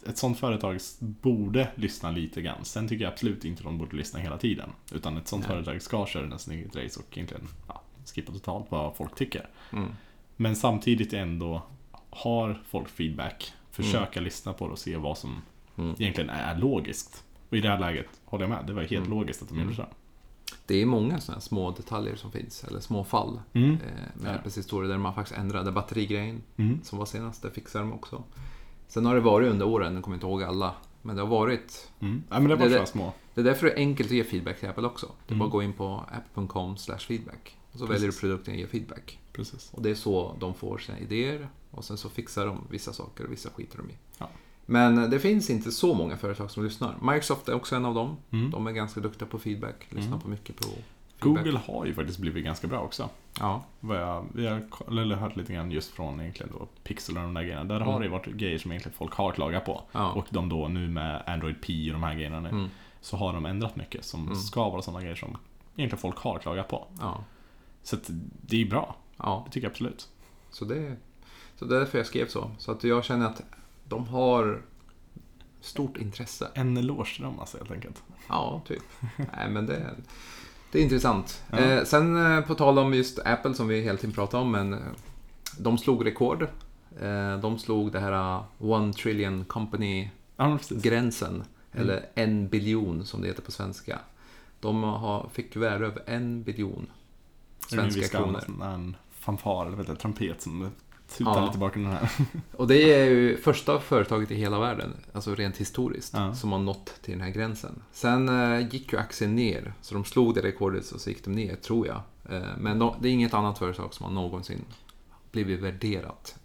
ett sånt företag borde lyssna lite grann. Sen tycker jag absolut inte de borde lyssna hela tiden. Utan ett sånt Nej. företag ska köra en snygg race och egentligen ja, skippa totalt vad folk tycker. Mm. Men samtidigt ändå har folk feedback. Försöka lyssna på det och se vad som Mm. egentligen är logiskt. Och i det här läget håller jag med. Det var helt Mm. logiskt att de Mm. gjorde så. Det är många sådana små detaljer som finns, eller små fall. Mm. Eh, med Ja. Apples historia där man faktiskt ändrade batterigrejen Mm. som var senast, det fixade de också. Sen har det varit under åren, jag kommer inte ihåg alla, men det har varit Mm. Ja, men det var Det- små. Det är därför det är enkelt att ge feedback till Apple också. Det är Mm. bara att gå in på app.com feedback. Och så väljer du Precis. produkten och ger feedback. Precis. Och det är så de får sina idéer. Och sen så fixar de vissa saker och vissa skiter de i. Ja. Men det finns inte så många företag som lyssnar. Microsoft är också en av dem. Mm. De är ganska duktiga på feedback. Lyssnar Mm. på mycket på feedback. Google har ju faktiskt blivit ganska bra också. Ja. Vad jag, vi har hört lite grann just från egentligen då Pixel och de där grejerna. Där har Mm. det varit grejer som egentligen folk har klagat på. Ja. Och de då nu med Android P och de här grejerna nu, Mm. så har de ändrat mycket som Mm. ska vara sådana grejer som egentligen folk har klagat på. Ja. Så det är bra. ja. Det tycker jag absolut. Så det, så det är därför jag skrev så. Så att jag känner att de har stort intresse. En eloge till dem alltså helt enkelt. Ja, typ. Nej, men det, det är intressant. Ja. Eh, sen eh, på tal om just Apple som vi hela tiden pratar om, men eh, de slog rekord. De slog det här One Trillion Company-gränsen, Ja, precis. eller en biljon som det heter på svenska. De har, fick värde över en biljon svenska kronor. en fanfar eller vet jag, trumpet som tutar Ja. lite i bakgrunden här. Och det är ju första företaget i hela världen, alltså rent historiskt, Ja. som har nått till den här gränsen. Sen eh, gick ju aktien ner, så de slog det rekordet och så gick de ner, tror jag. Eh, men de, det är inget annat företag som har någonsin blivit värderat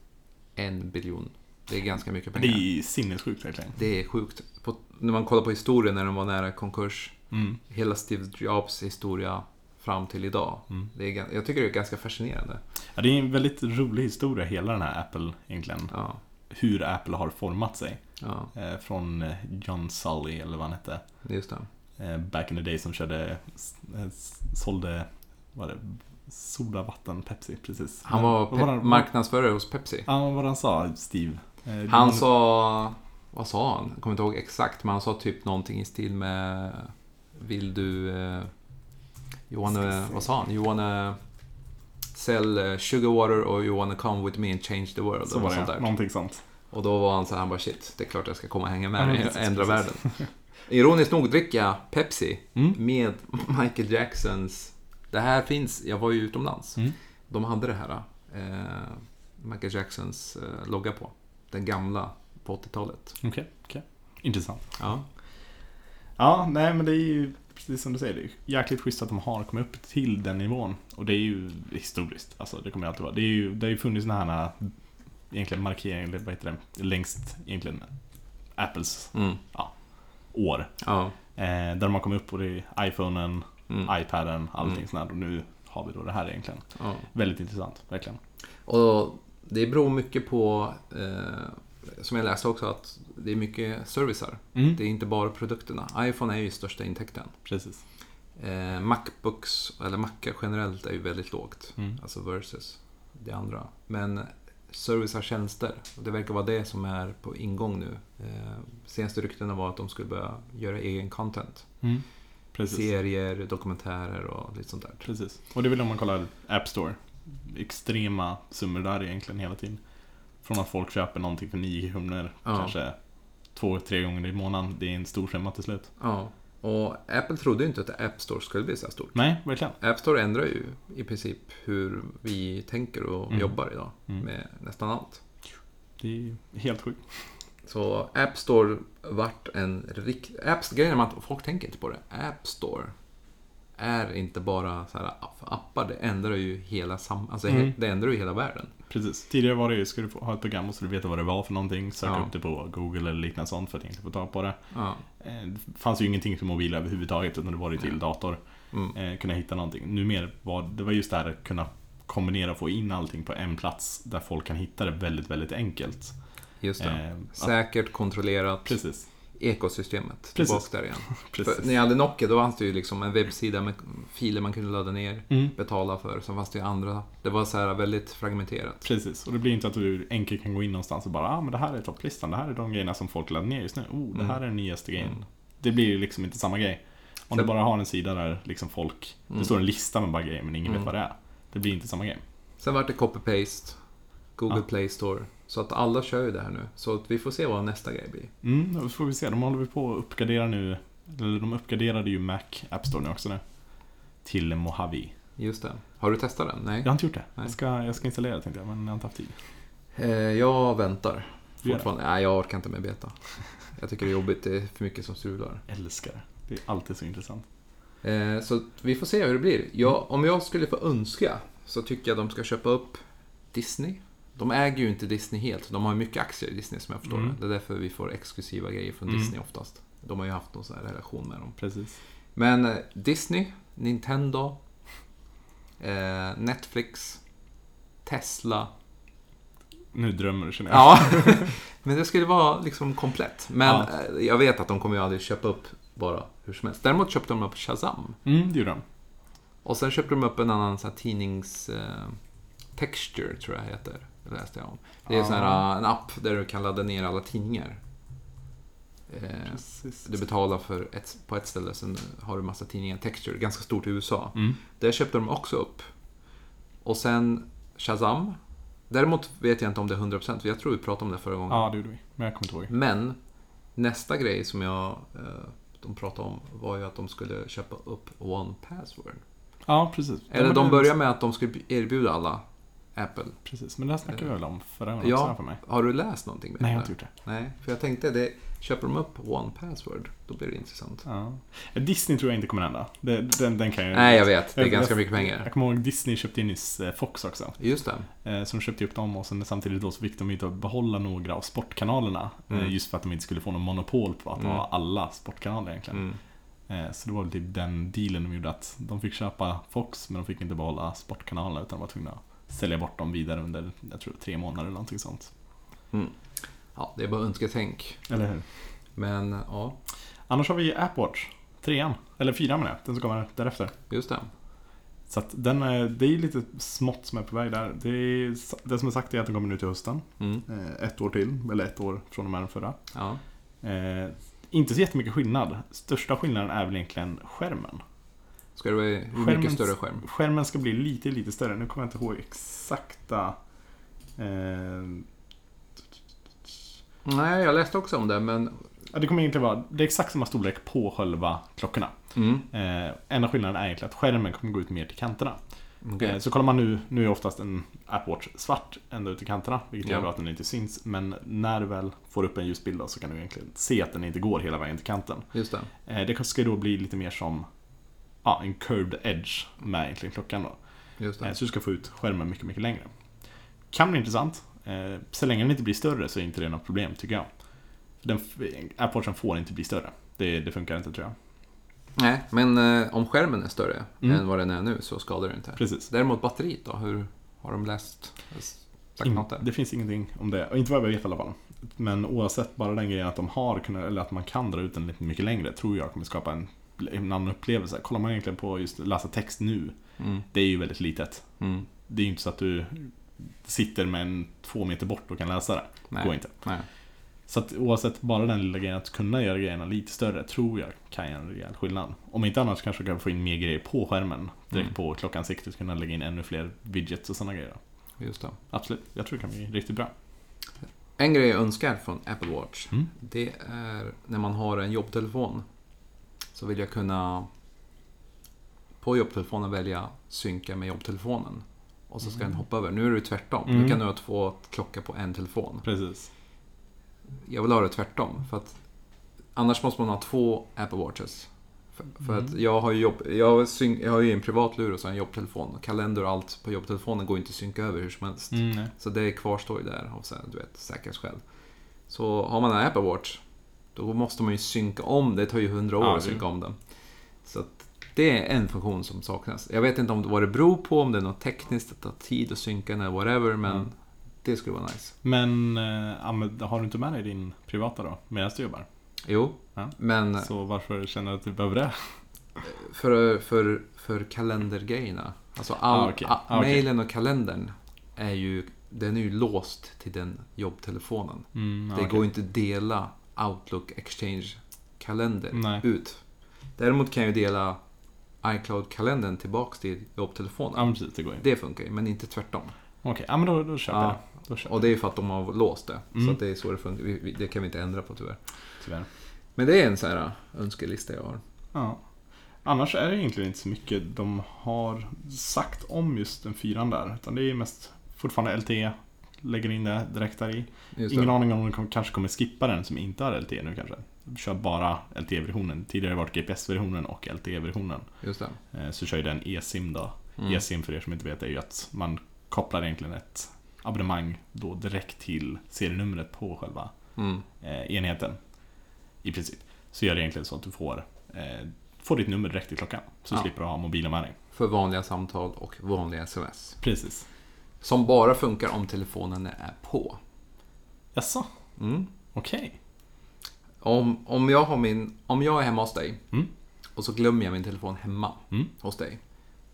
en biljon. Det är ganska mycket Det pengar. är sinnessjukt verkligen. Det är sjukt. På, när man kollar på historien när de var nära konkurs, Mm. hela Steve Jobs historia fram till idag. Mm. Det är, jag tycker det är ganska fascinerande. Ja, det är en väldigt rolig historia hela den här Apple egentligen. Ja, Hur Apple har format sig. ja Eh, från eh, John Sully eller vad han hette. just det. Eh, back in the day som körde, eh, sålde, vad var det, soda, vatten, Pepsi, precis. Han var pe- han- marknadsförare hos Pepsi. Ja, vad var han sa, Steve? Eh, Han sa... Vad sa han? Jag kommer inte ihåg exakt, men han sa typ någonting i stil med... Vill du... Eh, you wanna, vad sa han? You wanna sell eh, sugar water or you wanna come with me and change the world? Så var det, sånt där. någonting sånt. Och då var han så här, han bara shit, det är klart jag ska komma och hänga Ja, med dig och ändra världen. Ironiskt nog dricker jag Pepsi Mm. med Michael Jacksons... Det här finns, jag var ju utomlands. Mm. De hade det här. Eh, Michael Jacksons eh, logga på. Den gamla på 80-talet. Okej, okej. Intressant. Ja. Ja, nej men det är ju precis som du säger, det är jäkligt schysst att de har kommit upp till den nivån. Och det är ju historiskt, alltså det kommer alltid vara. Det, är ju, det har ju funnits sådana här egentligen markeringar, eller vad heter det, längst egentligen Apples Mm. år. Ja. Eh, där de har kommit upp på det iPhonen, Mm. iPaden, allting Mm. sånt här. Och nu har vi då det här egentligen. ja. Väldigt intressant, verkligen. Och det beror mycket på, eh, som jag läste också, att det är mycket servicer. Mm. Det är inte bara produkterna. iPhone är ju största intäkten. Precis. Eh, Macbooks, eller Macar generellt, är ju väldigt lågt. Mm. Alltså versus det andra. Men service av tjänster, och det verkar vara det som är på ingång nu. Eh, senaste ryktena var att de skulle börja göra egen content. Mm. Serier, dokumentärer och lite sånt där. Precis. Och det är väl om man kollar App Store. Extrema summor där egentligen hela tiden. Från att folk köper någonting för 9 kronor, Ja. kanske två, tre gånger i månaden. Det är en stor summa till slut. Ja, och Apple trodde ju inte att App Store skulle bli så här stort. Nej, verkligen. App Store ändrar ju i princip hur vi tänker och Mm. jobbar idag Mm. med nästan allt. Det är helt sjukt. Så App Store vart en rikt... Apps, grejen är att folk tänker inte på det. App Store är inte bara så här appar, det ändrar ju hela sam... Alltså Mm. det ändrar ju hela världen. Precis. Tidigare var det ju, ska du ha ett program så du veta vad det var för någonting, söka Ja. upp det på Google eller liknande sånt för att egentligen få tag på det. Ja. Eh, Det fanns ju ingenting för mobil överhuvudtaget utan det var ju till dator. Mm. Eh, kunna hitta någonting. Numera var det var just det här att kunna kombinera och få in allting på en plats där folk kan hitta det väldigt, väldigt enkelt. Just det. Eh, att- Säkert, kontrollerat, Precis. Ekosystemet. Precis. Tillbaka där igen. För när jag hade Nokia då fanns det ju liksom en webbsida med filer man kunde ladda ner, Mm. betala för. Sen fanns det ju andra. Det var så här väldigt fragmenterat. Precis, och det blir inte att du enkelt kan gå in någonstans och bara ah, men det här är topplistan, det här är de grejerna som folk laddar ner just nu. Oh, det Mm. här är den nyaste grejen. Mm. Det blir ju liksom inte samma grej. Om du bara har en sida där liksom folk, Mm. det står en lista med bara grejer men ingen Mm. vet vad det är. Det blir inte samma grej. Sen vart det copy-paste, Google Ja. Play Store. Så att alla kör ju det här nu. Så att vi får se vad nästa grej blir. Mm, då får vi se. De håller vi på att uppgradera nu. Eller de uppgraderade ju Mac App Store nu också nu. Till Mojave. Just det. Har du testat den? Nej. Jag har inte gjort det. Nej. Jag ska, jag ska installera det tänkte jag, men jag har inte haft tid. Eh, jag väntar. Det? Fortfarande. Nej, jag orkar inte med beta. Jag tycker det är jobbigt. Det är för mycket som strular. Älskar det. Det är alltid så intressant. Eh, så vi får se hur det blir. Jag, om jag skulle få önska så tycker jag de ska köpa upp Disney. De äger ju inte Disney helt. De har ju mycket aktier i Disney som jag förstår Mm. det. Det är därför vi får exklusiva grejer från Mm. Disney oftast. De har ju haft någon sån här relation med dem. Precis. Men eh, Disney, Nintendo, eh, Netflix, Tesla. Nu drömmer du känner jag. Ja, men det skulle vara liksom komplett. Men Ja. eh, jag vet att de kommer ju aldrig köpa upp bara hur som helst. Däremot köpte de upp Shazam. Mm, det gjorde de. Och sen köpte de upp en annan så här, tidnings... Eh, texture, tror jag heter. Läste jag om. Det är sån här, en app där du kan ladda ner alla tidningar. Eh, Precis. du betalar för ett, på ett ställe, sen har du massa tidningar. Texture, ganska stort i USA. Mm. Det köpte de också upp. Och sen Shazam. Däremot vet jag inte om det är 100%, för jag tror vi pratade om det förra gången. Ja, det gjorde vi. Men jag kommer inte ihåg. Men nästa grej som jag, eh, de pratade om var ju att de skulle köpa upp One Password. Ja, precis. Eller de börjar med att de skulle erbjuda alla Apple. Precis, men det här snackade vi väl om förra gången Ja. också för mig. Har du läst någonting med Nej, jag har inte gjort det. Nej, för jag tänkte det, köper de upp One Password, då blir det intressant. Ja. Disney tror jag inte kommer hända. Det, den, den kan jag Nej, jag vet. Det är Jag- ganska jag- mycket pengar. Jag kommer ihåg Disney köpte in nyss eh, Fox också. Just det. Eh, de köpte upp dem och sen samtidigt då så fick de inte behålla några av sportkanalerna. eh, Mm. Just för att de inte skulle få någon monopol på att Mm. ha alla sportkanaler egentligen. Mm. Eh, Så det var väl typ den dealen de gjorde att de fick köpa Fox men de fick inte behålla sportkanalerna utan de var tvungna att sälja bort dem vidare under, jag tror tre månader eller någonting sånt. Ja, det är bara önsketänk. Eller hur? Men ja, Annars har vi Appwatch, trean, eller fyran menar jag, den som kommer därefter. just det. Så att den är, det är lite smått som är på väg där. Det, är, det som är sagt är att den kommer nu till hösten. Mm. Eh, Ett år till, eller ett år från och med den förra. Ja. Eh, inte så jättemycket skillnad. Största skillnaden är väl egentligen skärmen. Ska det vara hur mycket större skärm? Skärmen ska bli lite, lite större. Nu kommer jag inte ihåg exakta... Eh, Nej, jag läste också om det, men... ja, det kommer egentligen vara det är exakt samma storlek på själva klockorna. Mm. Eh, enda skillnaden är egentligen att skärmen kommer gå ut mer till kanterna. Okej. Eh, Så kollar man nu, nu är oftast en Apple Watch svart ända ut i kanterna, vilket Ja. gör då att den inte syns. Men när du väl får upp en ljusbild så kan du egentligen se att den inte går hela vägen till kanten. Just det. Eh, Det ska då bli lite mer som ja, en curved edge med egentligen klockan då. Eh, det. Så du ska få ut skärmen mycket, mycket längre. Kan bli intressant. Eh, Så länge den inte blir större så är inte det något problem tycker jag. Den, Apple Watchen får inte bli större. Det, det funkar inte tror jag. Nej, men eh, om skärmen är större Mm. än vad den är nu så skadar det inte. Precis. Däremot batteriet då? Hur har de läst? In, det finns ingenting om det. Och inte vad jag vet i alla fall. Men oavsett bara den grejen att de har kunnat, eller att man kan dra ut den lite mycket längre tror jag kommer skapa en, en annan upplevelse. Kollar man egentligen på just läsa text nu. Mm. Det är ju väldigt litet. Mm. Det är ju inte så att du sitter med en två meter bort och kan läsa det. Nej. Går inte. Nej. Så att oavsett bara den lilla grejen att kunna göra grejerna lite större tror jag kan göra en rejäl skillnad. Om inte annars kanske du kan få in mer grejer på skärmen. Direkt Mm. på klockansiktet kunna lägga in ännu fler widgets och sådana grejer. Just det. Absolut, jag tror det kan bli riktigt bra. En grej jag önskar från Apple Watch, Mm. det är när man har en jobbtelefon. Så vill jag kunna på jobbtelefonen välja synka med jobbtelefonen. Och så ska den hoppa över. Nu är det tvärtom. Mm. Du kan nu ha två klocka på en telefon. Precis. Jag vill ha det tvärtom. För att annars måste man ha två Apple Watches. För, för att jag har ju jobb, jag, har syn, jag har ju en privatlur och så en jobbtelefon. Kalender och allt på jobbtelefonen går inte att synka över hur som helst. Mm. Så det kvarstår ju där av så här, du vet, säkerhetsskäl. Så har man en Apple Watch, då måste man ju synka om. Det tar ju hundra år Ja, att synka om den. Så att det är en funktion som saknas. Jag vet inte om det vad det beror på, om det är något tekniskt, att tar tid att synka eller whatever, men Mm. det skulle vara nice. Men, men har du inte med dig din privata då? Medan du jobbar? Jo, Ja. men Så varför känner du att du behöver det? för, för, för kalendergrejerna. Alltså all, Ah, a- Ah, okej. mailen och kalendern är ju, den är ju låst till den jobbtelefonen. Mm, ja, Det okej. går inte att dela Outlook Exchange kalender Nej. ut. Däremot kan jag ju dela iCloud-kalendern tillbaks till jobbtelefonen. Ja, precis. Det går. Det funkar ju, men inte tvärtom. Okej, ja men då, då köper Ja. det. Då köper Och det är för att de har låst det. Mm. Så att det är så det funkar. Vi- vi- Det kan vi inte ändra på tyvärr. jag, tyvärr. Men det är en sån här äh, önskelista jag har. Ja. Annars är det egentligen inte så mycket de har sagt om just den fyran där. Utan det är mest fortfarande LTE. Lägger in det direkt där i. Ingen aning om de kanske kommer skippa den som inte har LTE nu kanske. Kör bara LTE-versionen. Tidigare har det varit GPS-versionen och LTE-versionen. Just det. Eh, Så kör ju den eSIM då. Mm. eSIM för er som inte vet är ju att man kopplar egentligen ett abonnemang då direkt till serienumret på själva Mm. eh, enheten. I princip. Så gör det egentligen så att du får, eh, får ditt nummer direkt i klockan. Så Ja. slipper du ha mobilen med dig. För vanliga samtal och vanliga sms. Precis. Som bara funkar om telefonen är på. Jaså? Mm. Okej. Om, om, jag har min, om jag är hemma hos dig Mm. och så glömmer jag min telefon hemma Mm. hos dig.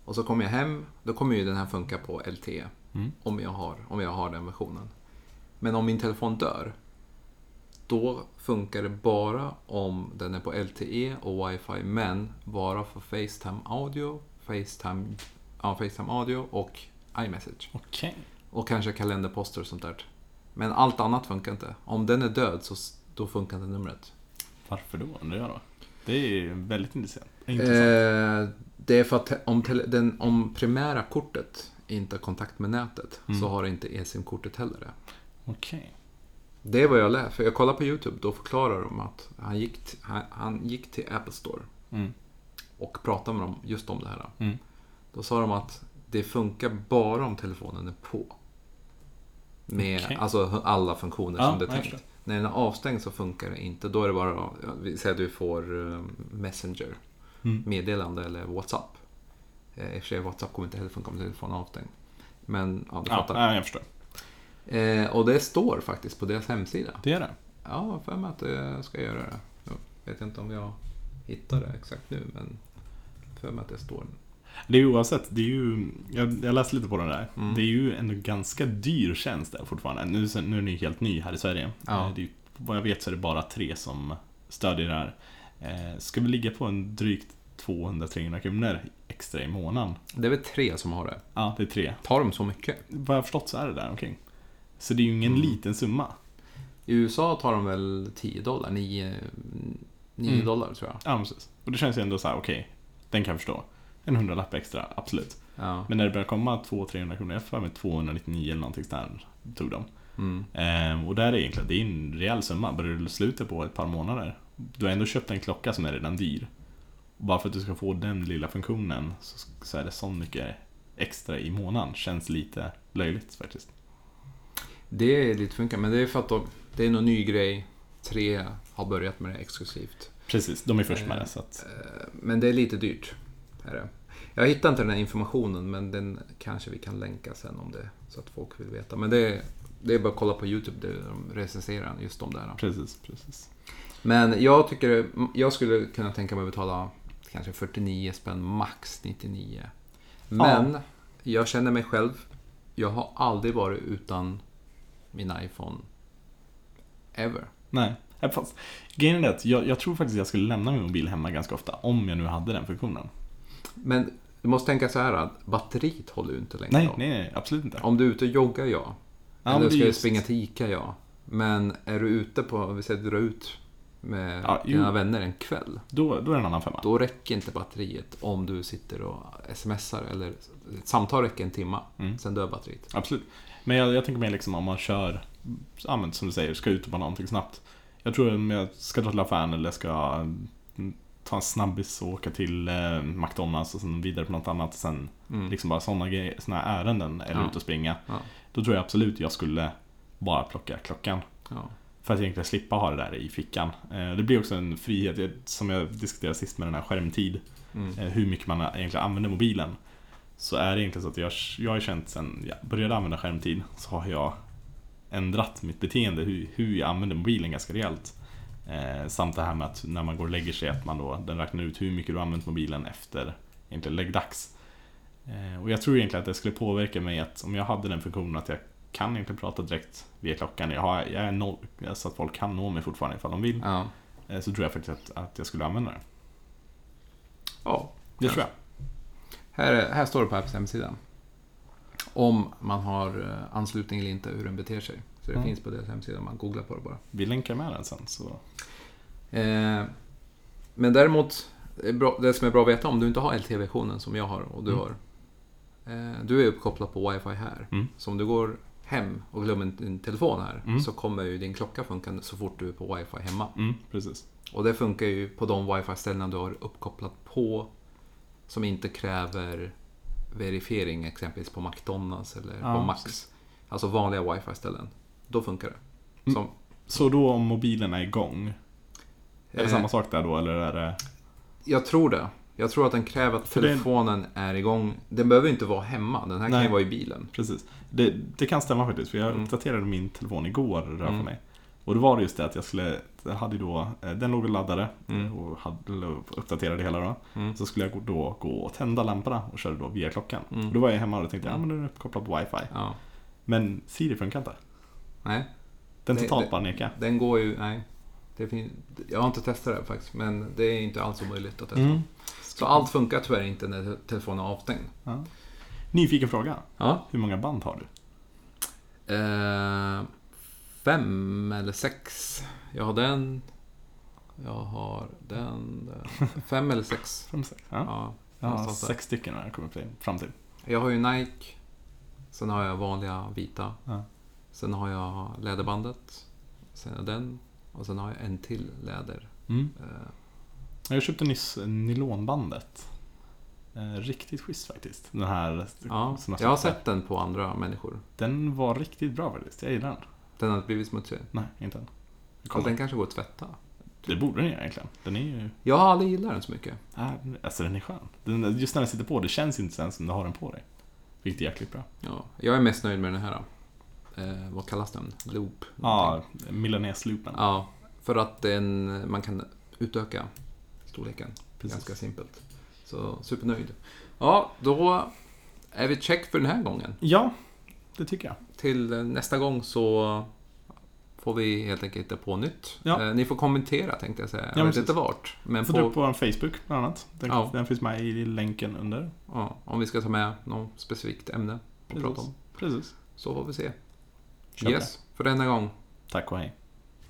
Och så kommer jag hem, då kommer ju den här funka på LTE. Mm. Om, jag har, om jag har den versionen. Men om min telefon dör, då funkar det bara om den är på LTE och wifi, men bara för Facetime audio, Facetime, ja, Facetime audio och iMessage. Okej. Och kanske kalenderposter och sånt där. Men allt annat funkar inte. Om den är död så då funkar inte numret. Varför då undrar jag då? Det är väldigt intressant. intressant. Eh, det är för att om, den, om primära kortet inte har kontakt med nätet Mm. så har inte eSIM-kortet heller det. Okej. Det är vad jag lär. För jag kollar på YouTube, då förklarar de att han gick, han, han gick till Apple Store Mm. och pratade med dem just om det här. Mm. Då sa de att det funkar bara om telefonen är på. Med Okej. alltså alla funktioner Ja, som det är tänkt. När den är avstängd så funkar det inte. Då är det bara, ja, vi säger att du får eh, Messenger, Mm. meddelande eller WhatsApp. Eh, I och för sig WhatsApp kommer inte heller funka om telefonen är avstängd. Men ja, du Ja, fattar. nej, jag förstår. Eh, och det står faktiskt på deras hemsida. Det är det. Ja, för mig att jag ska göra det. Jag vet inte om jag hittar det exakt nu, men för mig att det står. Det är oavsett, det är ju, jag, jag läste lite på den där. Mm. Det är ju ändå ganska dyr tjänst där fortfarande. Nu, nu är den ju helt ny här i Sverige. Ja. Eh, Det är, vad jag vet så är det bara tre som stödjer det här. Eh, ska vi ligga på en drygt 200-300 kronor extra i månaden? Det är väl tre som har det. Ja, det är tre. Tar de så mycket? Vad jag förstått så är det där omkring. Så det är ju ingen Mm. liten summa. I USA tar de väl 10 dollar, 9, 9 Mm. dollar tror jag. Ja, precis. Och det känns ju ändå så här, okej, den kan jag förstå. En hundralapp extra, absolut. Ja. Men när det började komma 200-300 kronor, jag får med 299 eller någonting där tog de. Mm. Ehm, och där är egentligen, det är en rejäl summa. Börjar du slutet på ett par månader, du har ändå köpt en klocka som är redan dyr. Och bara för att du ska få den lilla funktionen så, så är det så mycket extra i månaden. Känns lite löjligt faktiskt. Det är lite funkar, men det är för att de, det är någon ny grej. Tre har börjat med det exklusivt. Precis, de är först med det. Så att, Eh, Men det är lite dyrt. Är det. Jag hittar inte den här informationen, men den kanske vi kan länka sen om det, så att folk vill veta. Men det är, det är bara att kolla på YouTube, där de recenserar just de där. precis, precis. Men jag tycker, jag skulle kunna tänka mig att betala kanske 49 spänn, max 99. Men jag känner mig själv, jag har aldrig varit utan min iPhone. Ever. Nej, fast grejen är att jag, jag tror faktiskt att jag skulle lämna min mobil hemma ganska ofta om jag nu hade den funktionen. Men du måste tänka så här att batteriet håller ju inte längre. Nej, nej, nej, absolut inte. Om du är ute och joggar, ja. Ja, Eller ska du just- springa till ICA, ja. Men är du ute på, vi säger dra ut med Ja, dina vänner en kväll. Då, då är det en annan femma. Då räcker inte batteriet om du sitter och smsar eller ett samtal räcker en timma. Mm. Sen dör batteriet. Absolut. Men jag, jag tänker mer liksom om man kör, som du säger, ska ut på någonting snabbt. Jag tror om jag ska dra till affären eller ska ta en snabbis och åka till eh, McDonalds och sen vidare på något annat. Sen Mm. liksom bara sådana grejer, såna här ärenden eller Ja. ut och springa. Ja. Då tror jag absolut jag skulle bara plocka klockan. Ja. För att egentligen slippa ha det där i fickan. Eh, Det blir också en frihet, som jag diskuterade sist med den här skärmtid. Mm. eh, Hur mycket man egentligen använder mobilen. Så är det egentligen så att jag, jag har känt sen jag började använda skärmtid så har jag ändrat mitt beteende, hur, hur jag använder mobilen ganska rejält. Eh, samt det här med att när man går och lägger sig att man då, den räknar ut hur mycket du använt mobilen efter egentligen läggdags. Eh, och jag tror egentligen att det skulle påverka mig att om jag hade den funktionen att jag kan egentligen prata direkt via klockan. Jag, har, jag är noll, så att folk kan nå mig fortfarande ifall de vill. Ja. Eh, så tror jag faktiskt att, att jag skulle använda det. ja. Det tror jag. Här, är- här står det på Apples hemsida. Om man har eh, anslutning eller inte, hur den beter sig. Så det Mm. finns på deras hemsida man googlar på det bara. Vi länkar med den sen. Så. Eh, men däremot, det, som är bra att veta om du inte har LTE-versionen som jag har och du Mm. har. Eh, du är uppkopplad på wifi här. Mm. Så om du går hem och glömmer din telefon här Mm. så kommer ju din klocka funka så fort du är på wifi hemma. Mm, precis. Och det funkar ju på de wifi-ställena du har uppkopplat på som inte kräver verifiering exempelvis på McDonalds eller Ja, på Max. precis. Alltså vanliga wifi-ställen. Då funkar det. Mm. Som, Så då om mobilen är igång, är det eh, samma sak där då eller är det? Jag tror det. Jag tror att den kräver att För det- telefonen är igång. Den behöver inte vara hemma. Den här kan Nej. ju vara i bilen. Precis. Det, det kan stämma faktiskt, för jag Mm. uppdaterade min telefon igår rör för Mm. mig. Och då var det just det att jag skulle, jag hade då, eh, den låg och laddade Mm. och hade, uppdaterade det hela då. Mm. Så skulle jag då gå och tända lamporna och köra då via klockan. Mm. Och då var jag hemma och tänkte, ja Mm. men den är uppkopplad på wifi. Ja. Men Siri funkar inte. Nej, Den bara nekar. den går ju... Nej. Det fin- jag har inte testat det faktiskt, men det är inte alls omöjligt att testa. Mm. Så allt funkar tyvärr inte när te- telefonen är avstängd. Ja. Nyfiken fråga. Ja. Hur många band har du? Eh, fem eller sex. Jag har den. Jag har den. den. Fem eller sex. Fem, sex? Ja. Ja, Jag har sex stycken när jag kommer fram till. Jag har ju Nike. Sen har jag vanliga vita. Ja. Sen har jag läderbandet. Sen har jag den. Och sen har jag en till läder. Mm. Eh, Jag köpte nyss nylonbandet. Eh, riktigt schysst faktiskt. Den här ja, jag har sett. den på andra människor. Den var riktigt bra faktiskt. Jag gillar den. Den har inte blivit smutsig. Nej, inte än. Så den kanske går att tvätta. Det borde den göra egentligen. Den är ju... Jag har aldrig gillat den så mycket. Äh, alltså den är skön. Den, just när den sitter på, det känns inte ens som du har den på dig. Vilket är jäkligt bra. Ja, jag är mest nöjd med den här. Eh, vad kallas den? Loop? Ja, Milanese-loopen. Ja, för att den, man kan utöka storleken. Precis. Ganska simpelt. Så supernöjd. Ja, då är vi check för den här gången. Ja, det tycker jag. Till nästa gång så får vi helt enkelt hitta på nytt. Ja. Eh, Ni får kommentera tänkte jag säga. Jag Ja, vet precis. inte vart. Men Får du på, upp på vår Facebook bland annat. Den, Ja. den finns med i länken under. ja, om vi ska ta med något specifikt ämne att Precis. prata om. Precis. Så får vi se. Kör yes, för denna gång. Tack och hej.